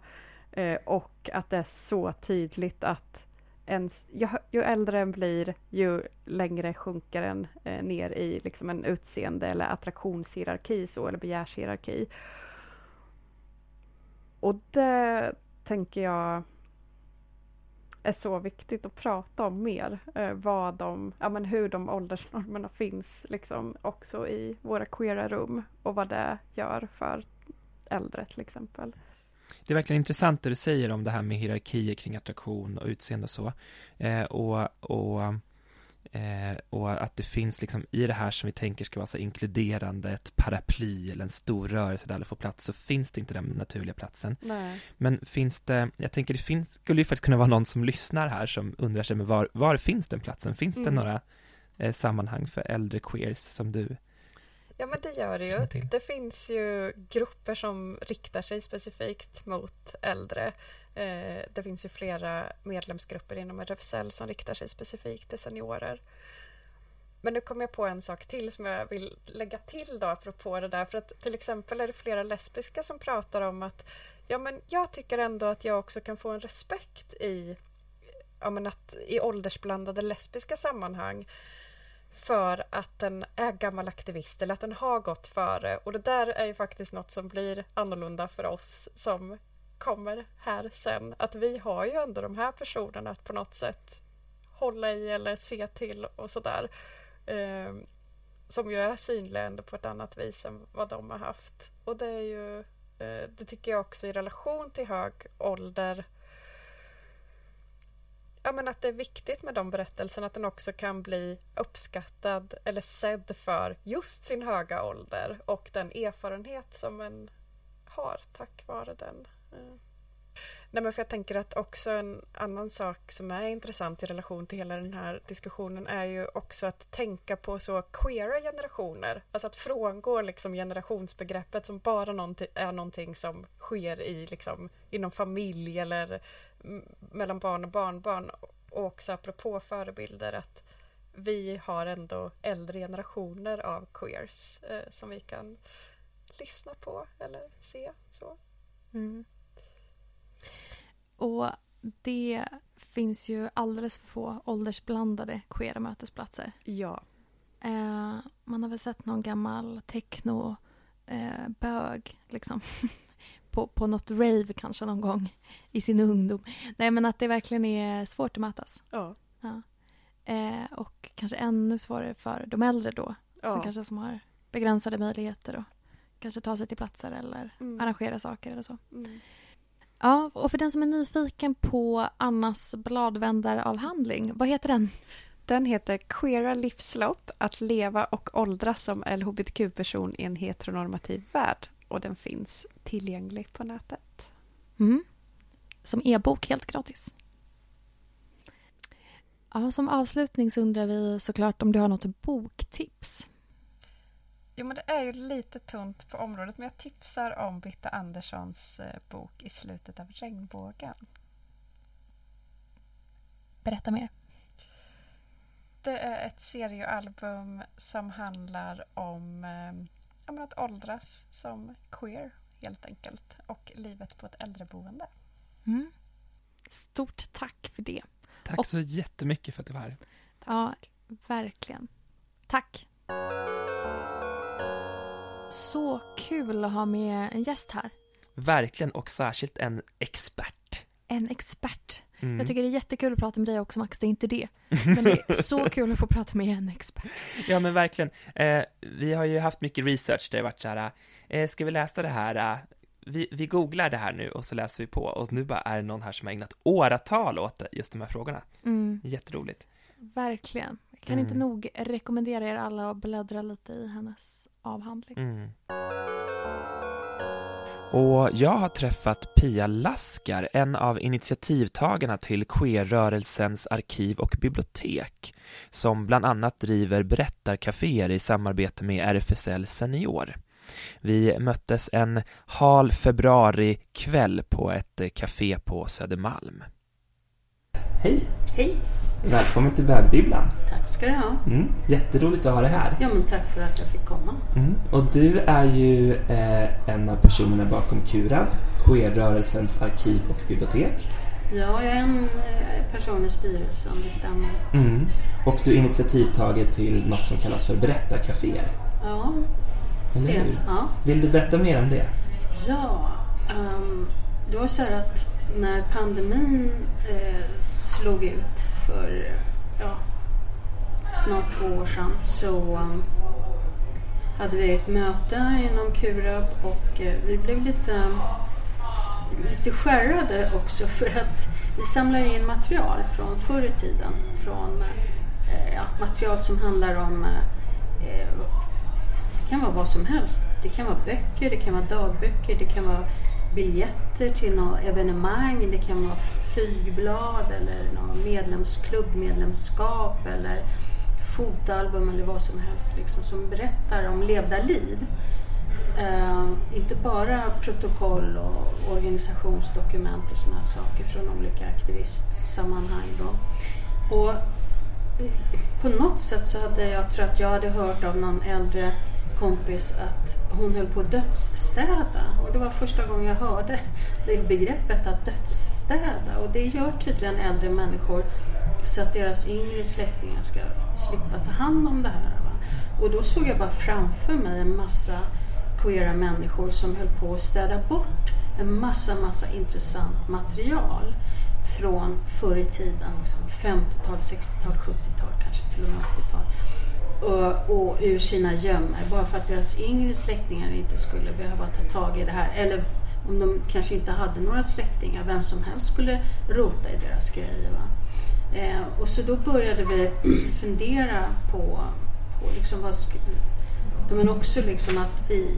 Eh, och att det är så tydligt att ens, ju, ju äldre en blir, ju längre sjunker en eh, ner i liksom en utseende eller attraktionshierarki så, eller begärshierarki. Och det tänker jag är så viktigt att prata om mer. Eh, vad de, ja, men hur de åldersnormerna finns liksom också i våra queera rum och vad det gör för äldre till exempel. Det är verkligen intressant det du säger om det här med hierarkier kring attraktion och utseende och så. Eh, och, och, eh, och att det finns liksom i det här som vi tänker ska vara så inkluderande, ett paraply eller en stor rörelse där alla får plats, så finns det inte den naturliga platsen. Nej. Men finns det, jag tänker det finns, skulle ju faktiskt kunna vara någon som lyssnar här som undrar sig, men var, var finns den platsen? Finns mm. det några eh, sammanhang för äldre queers som du Ja men det gör det ju. Det finns ju grupper som riktar sig specifikt mot äldre. Eh, det finns ju flera medlemsgrupper inom RFSL som riktar sig specifikt till seniorer. Men nu kom jag på en sak till som jag vill lägga till då apropå det där. För att till exempel är det flera lesbiska som pratar om att ja men jag tycker ändå att jag också kan få en respekt i, ja men att, i åldersblandade lesbiska sammanhang för att den är gammal aktivist eller att den har gått före. Och det där är ju faktiskt något som blir annorlunda för oss som kommer här sen. Att vi har ju ändå de här personerna att på något sätt hålla i eller se till och sådär. Eh, som ju är synliga ändå på ett annat vis än vad de har haft. Och det är ju, eh, det tycker jag också i relation till hög ålder ja, men att det är viktigt med de berättelserna, att den också kan bli uppskattad eller sedd för just sin höga ålder och den erfarenhet som en har tack vare den. Eh. Nej, men för jag tänker att också en annan sak som är intressant i relation till hela den här diskussionen är ju också att tänka på så queera generationer. Alltså att frångå liksom generationsbegreppet som bara någonting, är någonting som sker i, liksom, inom familj eller mellan barn och barnbarn. Och också apropå förebilder att vi har ändå äldre generationer av queers eh, som vi kan lyssna på eller se. så. Mm. Och det finns ju alldeles för få åldersblandade queera mötesplatser. Ja. Eh, man har väl sett någon gammal techno eh, bög liksom. på, på något rave kanske någon gång i sin ungdom. Nej men att det verkligen är svårt att mötas. Ja. ja. Eh, och kanske ännu svårare för de äldre då. Ja. Som kanske som har begränsade möjligheter att kanske ta sig till platser eller mm. arrangera saker eller så. Mm. Ja, och för den som är nyfiken på Annas bladvändaravhandling, vad heter den? Den heter Queera livslopp, att leva och åldras som LHBTQ-person i en heteronormativ värld och den finns tillgänglig på nätet. Mm. Som e-bok helt gratis. Ja, som avslutning så undrar vi såklart om du har något boktips? Jo, men det är ju lite tunt på området men jag tipsar om Britta Anderssons eh, bok I slutet av regnbågen. Berätta mer. Det är ett seriealbum som handlar om eh, att åldras som queer helt enkelt och livet på ett äldreboende. Mm. Stort tack för det. Tack och, så jättemycket för att du var här. Ja, verkligen. Tack. Så kul att ha med en gäst här. Verkligen, och särskilt en expert. En expert. Mm. Jag tycker det är jättekul att prata med dig också Max, det är inte det. Men det är så kul att få prata med en expert. Ja men verkligen. Eh, vi har ju haft mycket research där det varit så här, eh, ska vi läsa det här? Eh, vi, vi googlar det här nu och så läser vi på och nu bara är det någon här som har ägnat åratal åt just de här frågorna. Mm. Jätteroligt. Verkligen. Jag kan mm. inte nog rekommendera er alla att bläddra lite i hennes avhandling. Mm. Och jag har träffat Pia Laskar, en av initiativtagarna till queerrörelsens arkiv och bibliotek, som bland annat driver berättarkaféer i samarbete med RFSL Senior. Vi möttes en hal februarikväll på ett café på Södermalm. Hej! Hej! Välkommen till Bögbibblan. Tack ska du ha. Mm, jätteroligt att ha dig här. Ja, men tack för att jag fick komma. Mm. Och du är ju eh, en av personerna bakom Kurab, queerrörelsens arkiv och bibliotek. Ja, jag är en eh, person i styrelsen, det stämmer. Mm. Och du är initiativtagare till något som kallas för berättarkaféer. Ja, Eller hur? Ja. Vill du berätta mer om det? Ja, um, det var så här att när pandemin eh, slog ut för ja, snart två år sedan så um, hade vi ett möte inom Kurab och eh, vi blev lite, lite skärrade också för att vi samlar in material från förr i tiden. Från eh, ja, material som handlar om eh, eh, det kan vara vad som helst. Det kan vara böcker, det kan vara dagböcker, det kan vara biljetter till något evenemang. Det kan vara flygblad eller någon medlemsklubb, medlemskap eller fotalbum eller vad som helst liksom, som berättar om levda liv. Eh, inte bara protokoll och organisationsdokument och sådana saker från olika aktivistsammanhang. Då. Och eh, på något sätt så hade jag, tror att jag hade hört av någon äldre kompis att hon höll på att dödsstäda. Och det var första gången jag hörde det begreppet att dödsstäda. Och det gör tydligen äldre människor så att deras yngre släktingar ska slippa ta hand om det här. Va? Och då såg jag bara framför mig en massa queera människor som höll på att städa bort en massa, massa intressant material från förr i tiden, liksom 50-tal, 60-tal, 70-tal, kanske till och med 80-tal och, och ur sina gömmor bara för att deras yngre släktingar inte skulle behöva ta tag i det här. Eller om de kanske inte hade några släktingar, vem som helst skulle rota i deras grejer. Va? Eh, och så då började vi fundera på, på liksom vad men också liksom att i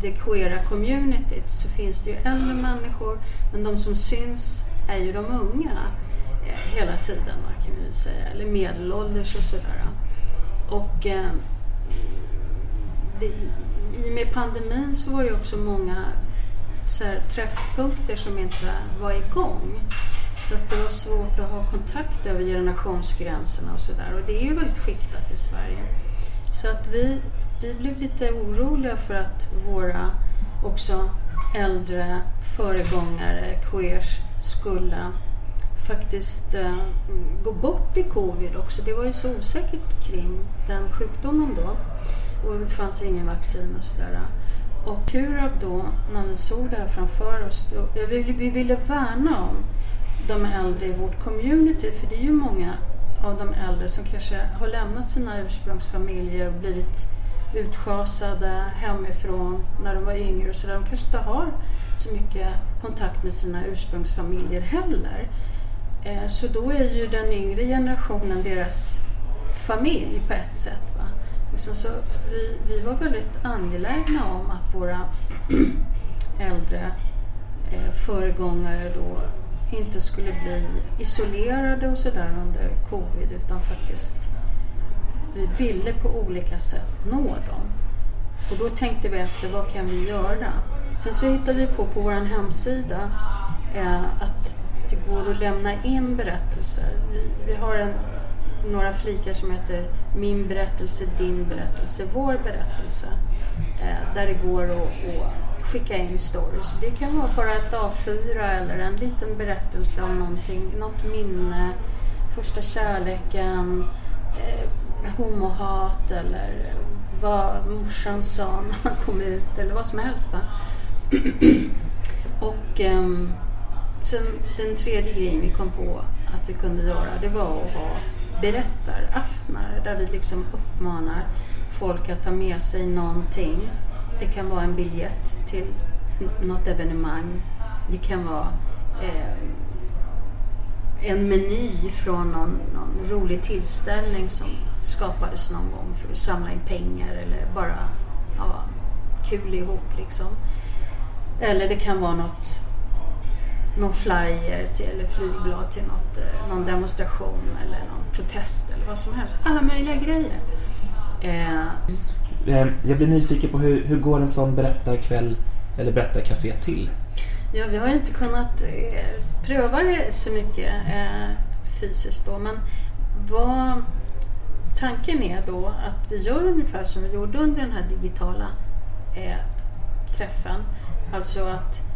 det queera communityt så finns det ju äldre människor men de som syns är ju de unga eh, hela tiden kan vi säga, eller medelålders och sådär. Och eh, det, i och med pandemin så var det också många så här, träffpunkter som inte var igång. Så att det var svårt att ha kontakt över generationsgränserna och sådär. Och det är ju väldigt skiktat i Sverige. Så att vi, vi blev lite oroliga för att våra också äldre föregångare, queers, skulle faktiskt eh, gå bort i covid också. Det var ju så osäkert kring den sjukdomen då. Och det fanns ingen vaccin och sådär. Och Kurab då, när vi såg det här framför oss, då, vi, vi ville värna om de äldre i vårt community, för det är ju många av de äldre som kanske har lämnat sina ursprungsfamiljer och blivit utschasade hemifrån när de var yngre och sådär. De kanske inte har så mycket kontakt med sina ursprungsfamiljer heller. Eh, så då är ju den yngre generationen deras familj på ett sätt. Va? Liksom så vi, vi var väldigt angelägna om att våra äldre eh, föregångare då inte skulle bli isolerade och sådär under covid utan faktiskt vi ville på olika sätt nå dem. Och då tänkte vi efter, vad kan vi göra? Sen så hittade vi på på vår hemsida eh, att det går att lämna in berättelser. Vi, vi har en, några flikar som heter Min berättelse, din berättelse, vår berättelse. Eh, där det går att, att skicka in stories. Det kan vara bara ett A4 eller en liten berättelse om någonting, något minne, första kärleken, eh, homohat eller vad morsan sa när han kom ut eller vad som helst. Va? Och um, sen den tredje grejen vi kom på att vi kunde göra det var att ha berättaraftnar där vi liksom uppmanar folk att ta med sig någonting. Det kan vara en biljett till något evenemang. Det kan vara eh, en meny från någon, någon, rolig tillställning som skapades någon gång för att samla in pengar eller bara ja, kul ihop liksom. Eller det kan vara något någon flyer till, eller flygblad till något, eh, någon demonstration eller någon protest eller vad som helst. Alla möjliga grejer. Eh. eh jag blir nyfiken på hur, hur går en sån berättarkväll eller berättarcafé till? Ja, vi har inte kunnat eh, pröva det så mycket eh, fysiskt då men vad tanken är då att vi gör ungefär som vi gjorde under den här digitala eh, träffen. Alltså att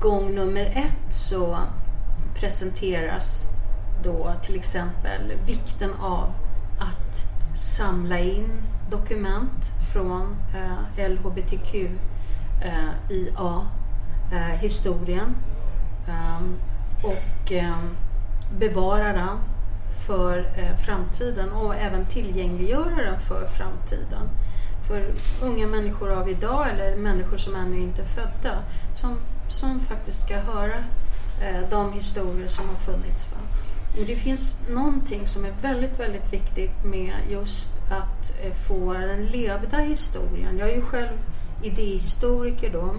gång nummer ett så presenteras då till exempel vikten av att samla in dokument från eh, LHBTQIA eh, eh, historien ehm, och ehm, bevara den för eh, framtiden och även tillgängliggöra den för framtiden. För unga människor av idag eller människor som ännu inte är födda som som faktiskt ska höra eh, de historier som har funnits. Va? Och det finns någonting som är väldigt, väldigt viktigt med just att eh, få den levda historien. Jag är ju själv idéhistoriker då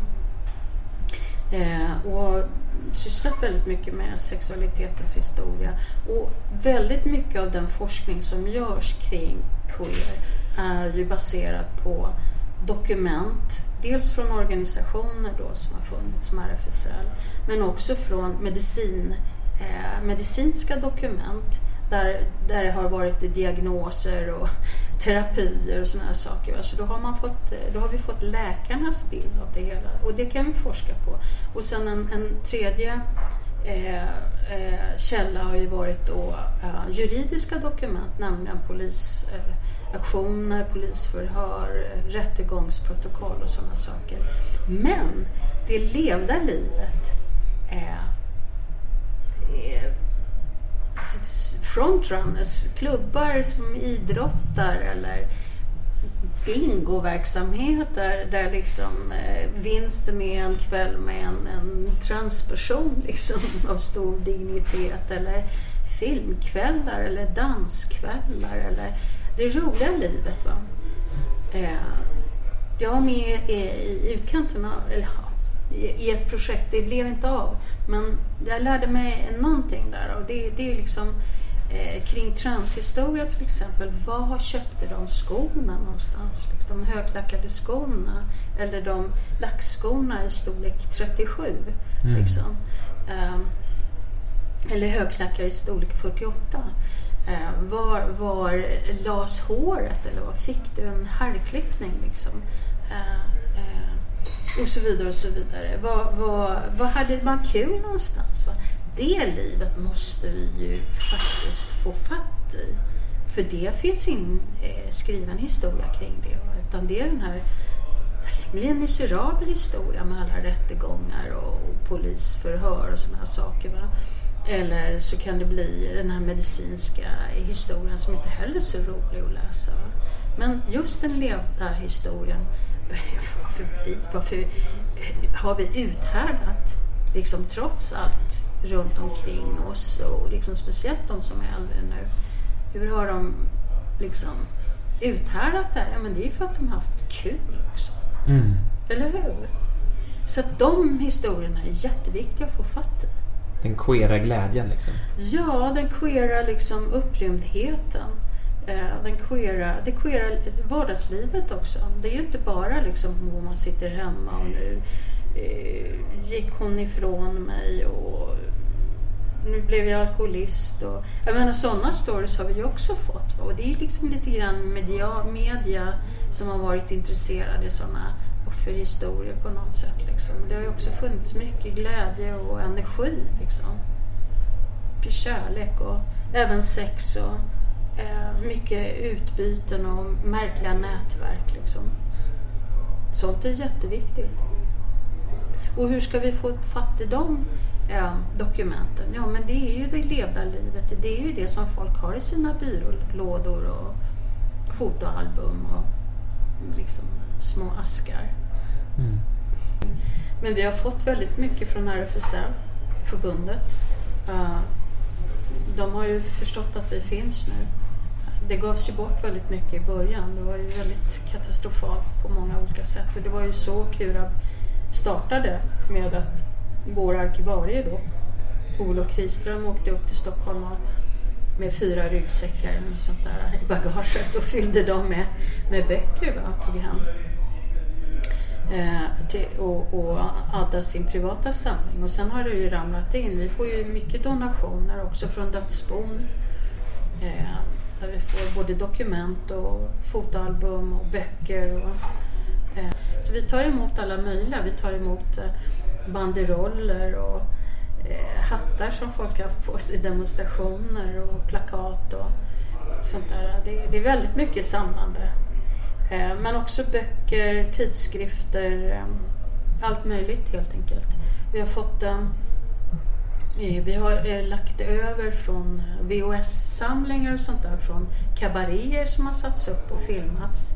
eh, och sysslat väldigt mycket med sexualitetens historia. Och väldigt mycket av den forskning som görs kring queer är ju baserad på dokument dels från organisationer då som har funnits som RFSL men också från medicin, eh, medicinska dokument där, där det har varit diagnoser och terapier och sådana saker. Alltså då, har man fått, eh, då har vi fått läkarnas bild av det hela och det kan vi forska på. Och sen en, en tredje eh, eh, källa har ju varit då, eh, juridiska dokument, nämligen polis eh, aktioner, polisförhör, eh, rättegångsprotokoll och sådana saker. Men det levda livet är, är frontrunners, klubbar som idrottar eller bingoverksamheter där liksom eh, vinsten är en kväll med en, en transperson liksom av stor dignitet eller filmkvällar eller danskvällar eller det roliga livet. Va? Eh, jag var med i utkanterna, eller i ett projekt. Det blev inte av. Men jag lärde mig någonting där och det, det är liksom eh, kring transhistoria till exempel. Var köpte de skorna någonstans? Liksom, de högklackade skorna eller de lackskorna i storlek 37. Mm. Liksom. Eh, eller högklackade i storlek 48. Eh, var, var las håret eller var fick du en herrklippning liksom? Eh, eh, och så vidare och så vidare. Vad, vad, vad hade man kul någonstans? Va? Det livet måste vi ju faktiskt få fatt i. För det finns ingen eh, skriven historia kring det. Va? Utan det är den här det blir en miserabel historia med alla rättegångar och, och polisförhör och sådana här saker. Va? Eller så kan det bli den här medicinska historien som inte heller är så rolig att läsa. Men just den levda historien varför, bli, varför har vi uthärdat, liksom trots allt runt omkring oss och liksom speciellt de som är äldre nu. Hur har de liksom uthärdat det här? Ja men det är för att de har haft kul också. Mm. Eller hur? Så att de historierna är jätteviktiga att få fatt i. Den queera glädjen liksom? Ja, den queera liksom upprymdheten. Eh, den queera, det queera vardagslivet också. Det är ju inte bara liksom om man sitter hemma och nu eh, gick hon ifrån mig och nu blev jag alkoholist. Och, jag menar sådana stories har vi ju också fått. Och det är liksom lite grann media, media som har varit intresserade i sådana för historia på något sätt. Liksom. Det har ju också funnits mycket glädje och energi. Liksom. Kärlek och även sex och eh, mycket utbyten och märkliga nätverk. Liksom. Sånt är jätteviktigt. Och hur ska vi få fatt i de eh, dokumenten? Ja, men det är ju det levda livet. Det är ju det som folk har i sina byrålådor och fotoalbum och liksom små askar. Mm. Men vi har fått väldigt mycket från RFSL, förbundet. Uh, de har ju förstått att vi finns nu det gavs ju bort väldigt mycket i början. Det var ju väldigt katastrofalt på många olika sätt. Och det var ju så Kurab startade med att vår arkivarie då, Olof Kriström, åkte upp till Stockholm och med fyra ryggsäckar och sånt där i bagaget och fyllde dem med, med böcker. Va, tog hem. Eh, till, och, och adda sin privata samling. Och sen har det ju ramlat in. Vi får ju mycket donationer också från dödsbon. Eh, där vi får både dokument och fotoalbum och böcker. Och, eh, så vi tar emot alla möjliga. Vi tar emot eh, banderoller och Eh, hattar som folk har haft på sig i demonstrationer och plakat och sånt där. Det, det är väldigt mycket samlande. Eh, men också böcker, tidskrifter, eh, allt möjligt helt enkelt. Vi har fått eh, eh vi har eh, lagt över från VHS-samlingar och sånt där från kabaréer som har satts upp och filmats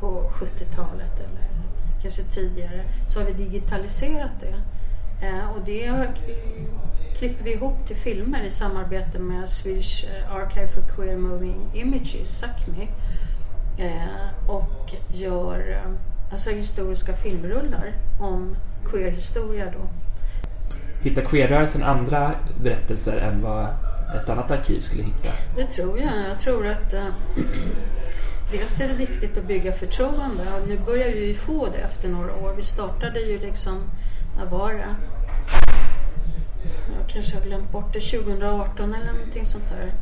på 70-talet eller kanske tidigare. Så har vi digitaliserat det. Eh, och det klipper vi ihop till filmer i samarbete med Swedish Archive for Queer Moving Images, Sápmi. Och gör alltså historiska filmrullar om queer-historia då hittar queerrörelsen andra berättelser än vad ett annat arkiv skulle hitta? Det tror jag. Jag tror att äh, dels är det viktigt att bygga förtroende och nu börjar vi få det efter några år. Vi startade ju liksom, när var det? Jag kanske har glömt bort det, 2018 eller någonting sånt där.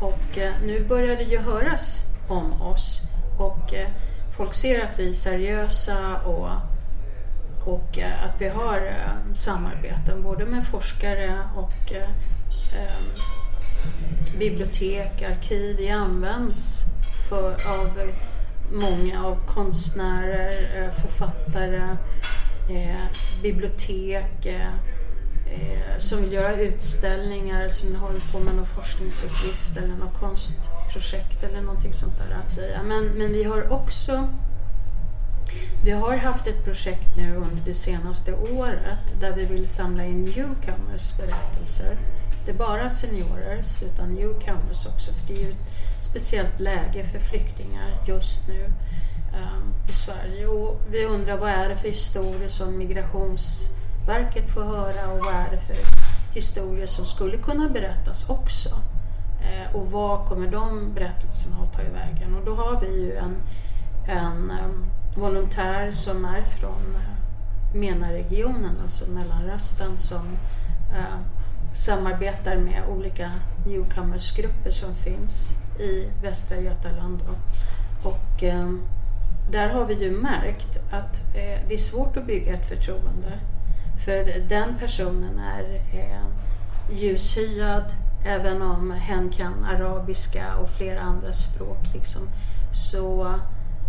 Och eh, nu börjar det ju höras om oss och eh, folk ser att vi är seriösa och och eh, att vi har eh, samarbeten både med forskare och eh, bibliotek, arkiv. Vi används för, av många av konstnärer, författare, Eh, bibliotek eh, eh, som vill göra utställningar, som håller på med någon forskningsuppgift eller något konstprojekt eller någonting sånt där. Men, men vi har också vi har haft ett projekt nu under det senaste året där vi vill samla in newcomers berättelser. Det är bara seniorers utan newcomers också för det är ju ett speciellt läge för flyktingar just nu Ehm, i Sverige. Och, vi undrar vad är det för historier som Migrationsverket får höra och vad är det för historier som skulle kunna berättas också. Ehm, och vad kommer de berättelserna att ta i vägen? Och då har vi ju en, en ehm, volontär som är från eh, MENA-regionen, alltså Mellanrösten, som eh, samarbetar med olika newcomersgrupper som finns i Västra Götaland. Då. Och eh, där har vi ju märkt att eh, det är svårt att bygga ett förtroende. För den personen är eh, ljushyad, även om hen kan arabiska och flera andra språk liksom, så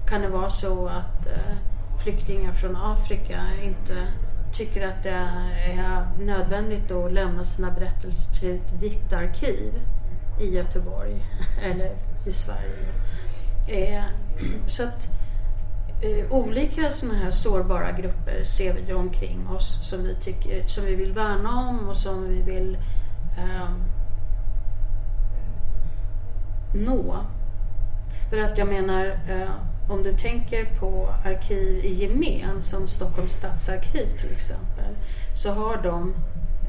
kan det vara så att eh, flyktingar från Afrika inte tycker att det är nödvändigt att lämna sina berättelser till ett vitt arkiv i Göteborg eller i Sverige. Eh, så att eh, olika sådana här sårbara grupper ser vi omkring oss som vi, tycker, som vi vill värna om och som vi vill eh, nå. För att jag menar, eh, om du tänker på arkiv i gemen som Stockholms stadsarkiv till exempel, så har de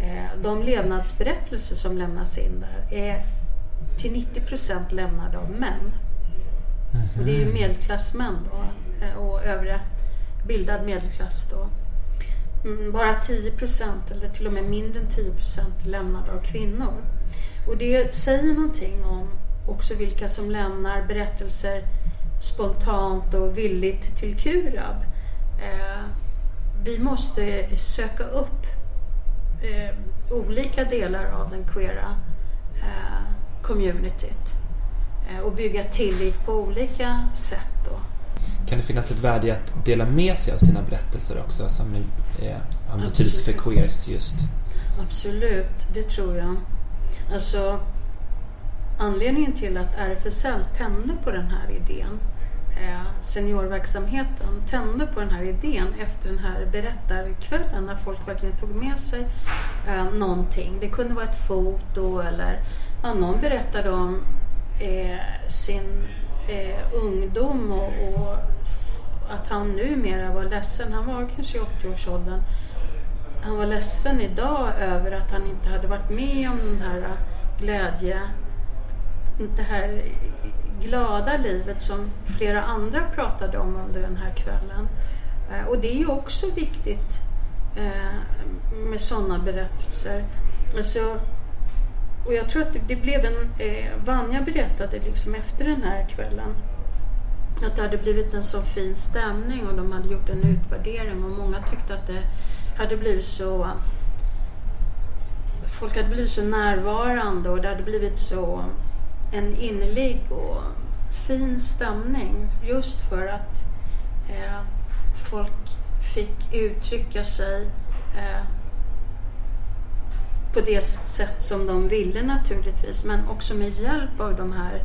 eh, de levnadsberättelser som lämnas in där är till 90 procent lämnade av män. Och det är ju mhm. medelklassmän då Eh, och övriga bildad medelklass då. Mm, bara 10 procent eller till och med mindre än 10 procent lämnade av kvinnor. Och det säger någonting om också vilka som lämnar berättelser spontant och villigt till Kurab. Eh, vi måste söka upp eh, olika delar av den queera eh, communityt eh, och bygga tillit på olika sätt. Då. Kan det finnas ett värde i att dela med sig av sina berättelser också som är, har betydelse för queers just? Absolut, det tror jag. Alltså Anledningen till att RFSL tände på den här idén, eh, seniorverksamheten, tände på den här idén efter den här berättarkvällen när folk verkligen tog med sig eh, någonting. Det kunde vara ett foto eller ja, någon berättade om eh, sin eh, ungdom och, och, att han numera var ledsen. Han var kanske i 80-årsåldern. Han var ledsen idag över att han inte hade varit med om den här eh, glädje det här glada livet som flera andra pratade om under den här kvällen. Eh, och det är ju också viktigt eh, med sådana berättelser. Alltså, och jag tror att det blev en... Eh, Vanja berättade liksom efter den här kvällen att det hade blivit en så fin stämning och de hade gjort en utvärdering och många tyckte att det hade blivit så... Folk hade blivit så närvarande och det hade blivit så en innerlig och fin stämning just för att eh, folk fick uttrycka sig eh, på det sätt som de ville naturligtvis men också med hjälp av de här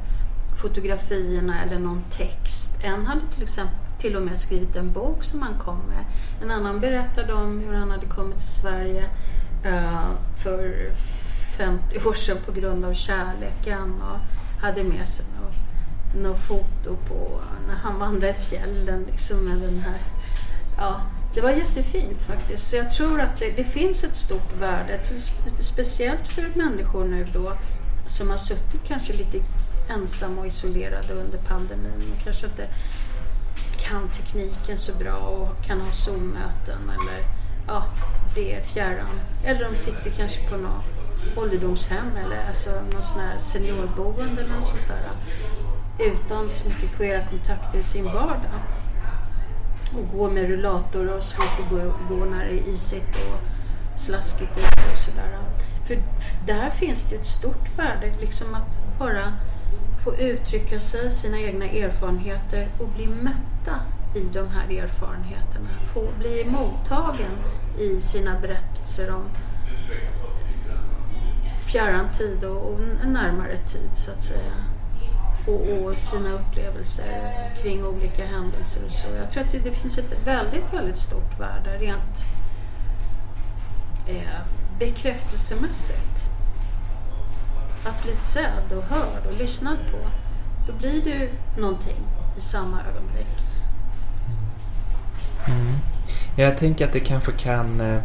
fotografierna eller någon text. En hade till exempel till och med skrivit en bok som han kom med. En annan berättade om hur han hade kommit till Sverige uh, för 50 år sedan på grund av kärleken och hade med sig något, något foto på när han vandrade i fjällen liksom med den här. Ja, det var jättefint faktiskt. Så jag tror att det, det finns ett stort värde, speciellt för människor nu då som har suttit kanske lite ensamma och isolerade under pandemin och kanske inte kan tekniken så bra och kan ha Zoom-möten eller ja, det är fjärran. Eller de sitter kanske på något ålderdomshem eller alltså någon sån här seniorboende eller något sånt där. Utan så mycket queera kontakter i sin vardag. Och gå med rullator och svårt att gå, gå när det är isigt och slaskigt ute och sådär. För där finns det ett stort värde, liksom att bara få uttrycka sig, sina egna erfarenheter och bli mötta i de här erfarenheterna. Få bli mottagen i sina berättelser om fjärran tid och, och närmare tid så att säga. Och, och, sina upplevelser kring olika händelser och så. Jag tror att det, det finns ett väldigt, väldigt stort värde rent eh, bekräftelsemässigt. Att bli sedd och hörd och lyssnad på. Då blir du någonting i samma ögonblick. Mm. Jag tänker att det kanske kan eh,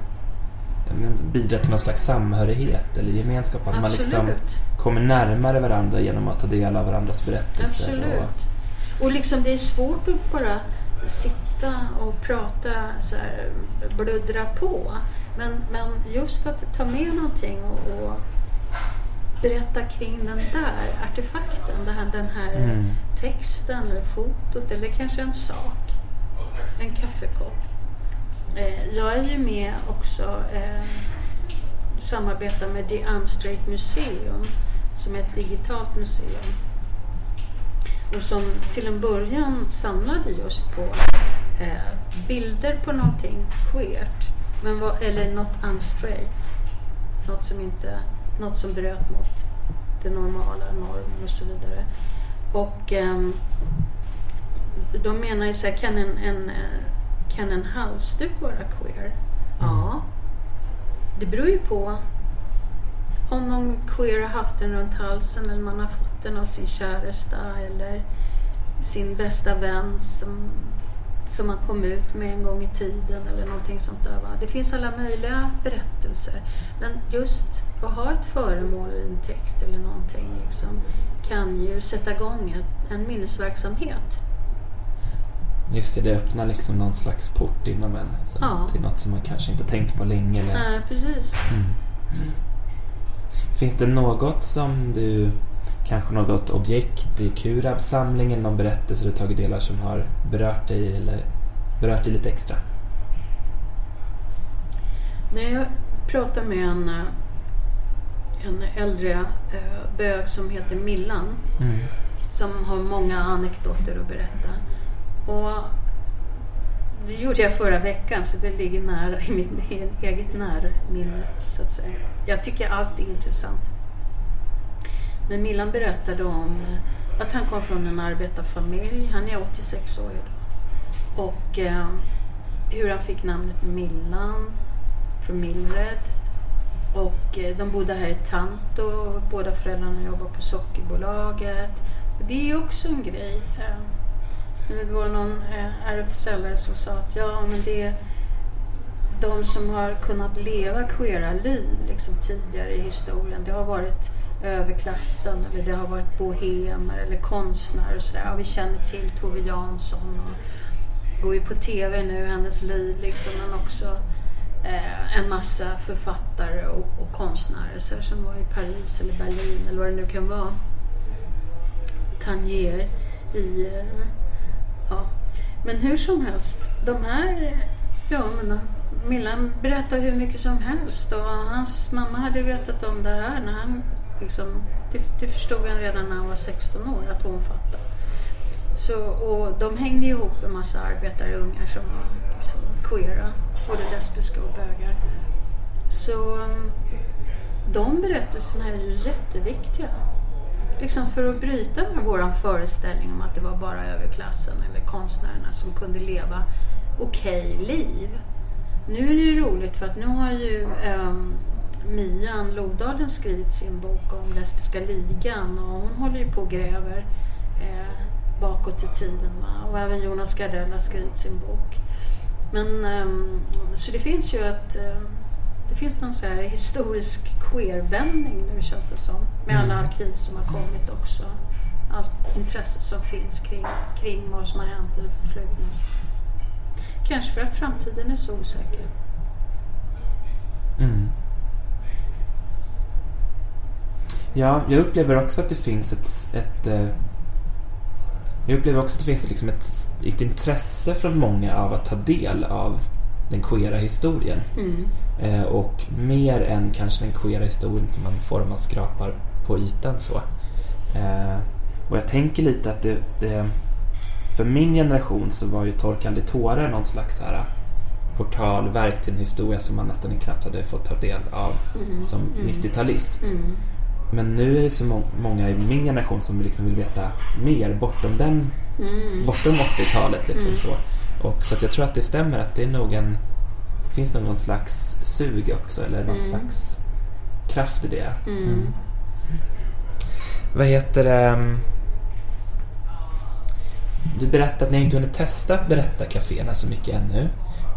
bidra till någon slags samhörighet eller gemenskap. Att man liksom kommer närmare varandra genom att ta del av varandras berättelser. Absolut. Och, och liksom det är svårt att bara sitta och prata så här, bluddra på. Men, men just att ta med någonting och, och berätta kring den där artefakten, den här, den här mm. texten eller fotot eller kanske en sak. En kaffekopp. Eh, jag är ju med också, eh, samarbetar med The Unstraight Museum som är ett digitalt museum. Och som till en början samlade just på eh, bilder på någonting queert. Men vad, eller något unstraight. Något som, inte, något som bröt mot det normala, normen och så vidare. Och eh, de menar ju så här, kan en, en, eh, kan en halsduk vara queer? Ja. Det beror ju på om någon queer har haft den runt halsen eller man har fått den av sin käresta eller sin bästa vän som, som man kom ut med en gång i tiden eller någonting sånt där. Va? Det finns alla möjliga berättelser. Men just att ha ett föremål i en text eller någonting liksom, kan ju sätta igång en minnesverksamhet. Just det, det öppnar liksom någon slags port inom en ja. till något som man kanske inte tänkt på länge. Eller... Nej, precis. Mm. Mm. Finns det något som du, kanske något objekt i Kurabs samling eller någon berättelse du tagit del av som har berört dig eller berört dig lite extra? När jag pratar med en, en äldre äh, bög som heter Millan mm. som har många anekdoter att berätta. Och det gjorde jag förra veckan så det ligger nära i mitt eget närminne så att säga. Jag tycker allt är intressant. Men Millan berättade om att han kom från en arbetarfamilj. Han är 86 år idag. Och eh, hur han fick namnet Millan från Mildred. Och eh, de bodde här i Tanto. Båda föräldrarna jobbar på Sockerbolaget. Och det är ju också en grej. Eh, det var någon eh, RFSL som sa att ja, men det är de som har kunnat leva queera liv liksom, tidigare i historien. Det har varit överklassen eller det har varit bohemer eller konstnärer och sådär. Ja, vi känner till Tove Jansson och går ju på TV nu, hennes liv liksom, men också eh, en massa författare och, och konstnärer så här, som var i Paris eller Berlin eller vad det nu kan vara. Tangier i eh, Ja. Men hur som helst, de här, ja men eh, Millan berättar hur mycket som helst och hans mamma hade vetat om det här när han liksom, det, det förstod han redan när han var 16 år att hon fattade. Så, och de hängde ihop en massa arbetarungar som var liksom queera, både lesbiska och bögar. Så mm, de berättelserna är ju jätteviktiga liksom för att bryta med vår föreställning om att det var bara överklassen eller konstnärerna som kunde leva okej okay liv. Nu är det ju roligt för att nu har ju um, Mian Lodalen skrivit sin bok om Lesbiska ligan och hon håller ju på och gräver eh, bakåt i tiden. Va? Och även Jonas Gardell har skrivit sin bok. Men, um, så det finns ju ett um, det finns någon så här historisk queervändning nu känns det som. Med alla mm. arkiv som har kommit också. Allt intresse som finns kring, kring vad som har hänt i det förflutna. Kanske för att framtiden är så osäker. Mm. Ja, jag upplever också att det finns ett, ett eh, jag upplever också att det finns liksom ett, ett intresse från många av att ta del av den queera historien. Mm. Eh, och mer än kanske den queera historien som man får om man skrapar på ytan så. Eh, och jag tänker lite att det, det, för min generation så var ju Torkande tårar någon slags här portalverk till en historia som man nästan knappt hade fått ta del av mm. som mm. 90-talist. Mm. Men nu är det så må många i min generation som liksom vill veta mer bortom den, mm. bortom 80-talet liksom mm. så. Och så att jag tror att det stämmer att det är nog en finns någon slags sug också eller någon mm. slags kraft i det. Mm. mm. Vad heter det? du berättade att ni inte hunnit testa berättarkaféerna så mycket ännu.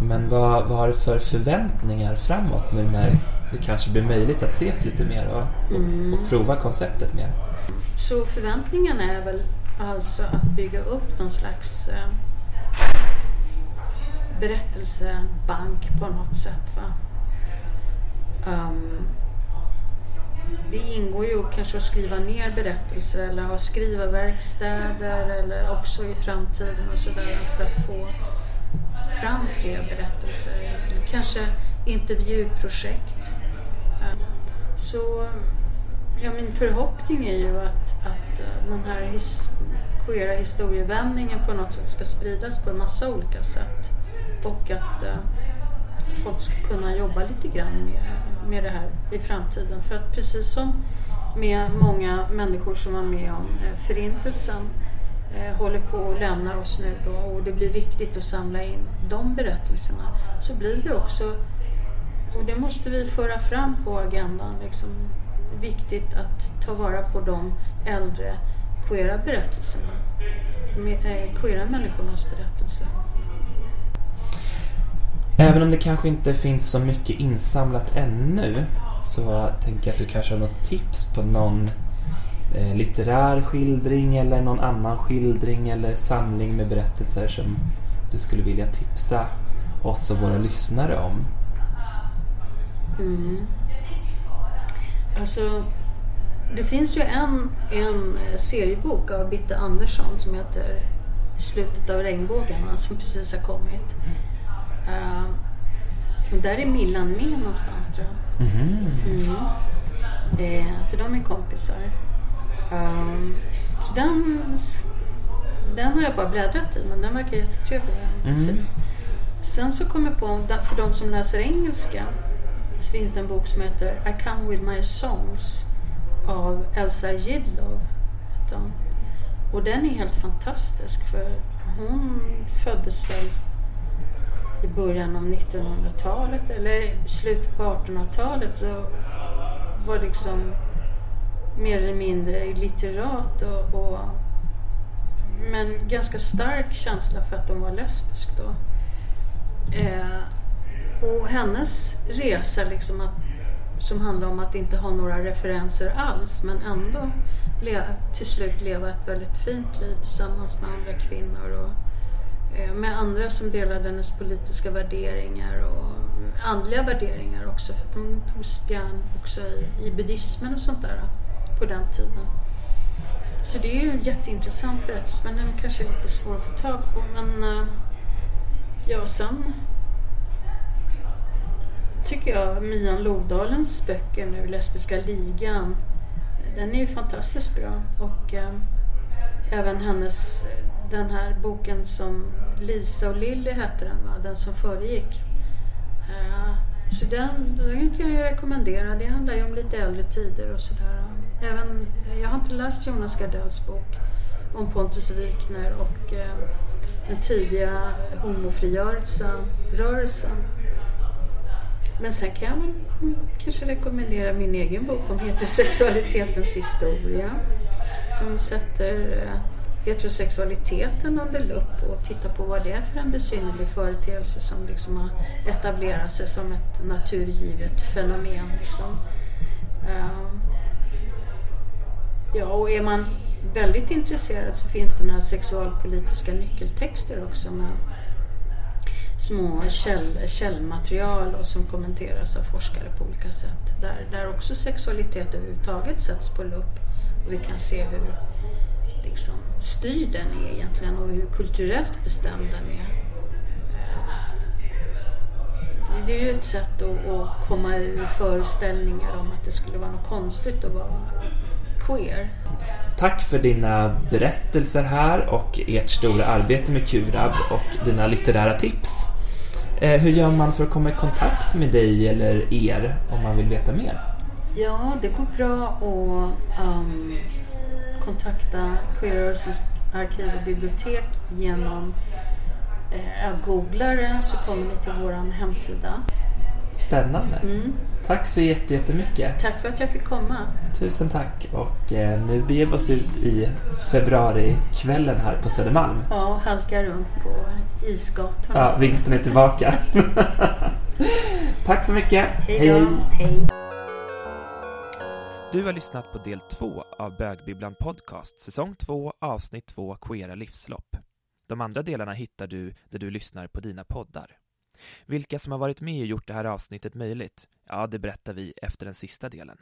Men vad, vad har du för förväntningar framåt nu när det kanske blir möjligt att ses lite mer och, och, och prova konceptet mer? Så förväntningarna är väl alltså att bygga upp någon slags eh, berättelsebank på något sätt. Va? Um, det ingår ju kanske att skriva ner berättelser eller ha skrivarverkstäder eller också i framtiden och sådär för att få fram fler berättelser. Kanske intervjuprojekt. Ehm, så ja, min förhoppning är ju att, att eh, den här his queera historievändningen på något sätt ska spridas på en massa olika sätt. Och att eh, folk ska kunna jobba lite grann med, med det här i framtiden. För att precis som med många människor som var med om eh, Förintelsen eh, håller på och lämnar oss nu då, och det blir viktigt att samla in de berättelserna så blir det också, och det måste vi föra fram på agendan, liksom, viktigt att ta vara på de äldre queera berättelserna, eh, queera människornas berättelser. Även om det kanske inte finns så mycket insamlat ännu så tänker jag att du kanske har något tips på någon eh, litterär skildring eller någon annan skildring eller samling med berättelser som du skulle vilja tipsa oss och våra lyssnare om? Mm. Alltså, det finns ju en, en eh, seriebok av Bitte Andersson som heter Slutet av regnbågarna som precis har kommit. Uh, och där är Millan med någonstans tror jag. Mm. Mm. Eh, för de är kompisar. Um, så den, den har jag bara bläddrat i men den verkar jättetrevlig. Mm. Sen så kom jag på, för de som läser engelska, så finns det en bok som heter I come with my songs av Elsa Gidlov. Och den är helt fantastisk för hon föddes väl i början av 1900-talet eller slutet på 1800-talet så var liksom mer eller mindre litterat och, och men ganska stark känsla för att de var lesbisk då. Eh, och hennes resa liksom att, som handlar om att inte ha några referenser alls men ändå le, till slut leva ett väldigt fint liv tillsammans med andra kvinnor och Eh, med andra som delade hennes politiska värderingar och andliga värderingar också. För de tog spjärn också i, i buddhismen och sånt där på den tiden. Så det är ju en jätteintressant berättelse men den kanske är lite svår att få tag på. Men eh, ja, sen tycker jag Mian Lodalens böcker nu, Lesbiska ligan, den är ju fantastiskt bra. Och eh, även hennes eh, den här boken som Lisa och Lilly hette den va? Den som föregick. Uh, så den, den kan jag rekommendera. Det handlar ju om lite äldre tider och sådär. Även, jag har inte läst Jonas Gardells bok om Pontus Wikner och eh, den tidiga homofrigörelsen. Men sen kan jag väl mm, kanske rekommendera min egen bok om heterosexualitetens historia. Som sätter eh, heterosexualiteten under lupp och titta på vad det är för en besynnerlig företeelse som liksom har etablerat sig som ett naturgivet fenomen. Liksom. Ehm, ja, och är man väldigt intresserad så finns det några sexualpolitiska nyckeltexter också med små käll, källmaterial och som kommenteras av forskare på olika sätt. Där, där också sexualitet överhuvudtaget sätts på lupp och vi kan se hur liksom, styrd den är egentligen och hur kulturellt bestämd den är. Eh, det är ju ett sätt att, komma ur föreställningar om att det skulle vara något konstigt att vara queer. Tack för dina berättelser här och ert stora arbete med Kurab och dina litterära tips. Eh, hur gör man för att komma i kontakt med dig eller er om man vill veta mer? Ja, det går bra att um, kontakta Queerrörelsens arkiv och bibliotek genom eh, googlar så kommer ni till vår hemsida Spännande. Mm. Tack så jätte- jättemycket. Tack för att jag fick komma. Tusen tack. Och eh, nu beger vi oss ut i februarikvällen här på Södermalm. Ja, halkar runt på isgatorna. Ja, vintern är tillbaka. tack så mycket. Hej då. Hej. Du har lyssnat på del två av Bögbibblan Podcast, säsong 2, avsnitt 2, Queera livslopp. De andra delarna hittar du där du lyssnar på dina poddar. Vilka som har varit med och gjort det här avsnittet möjligt? Ja, det berättar vi efter den sista delen.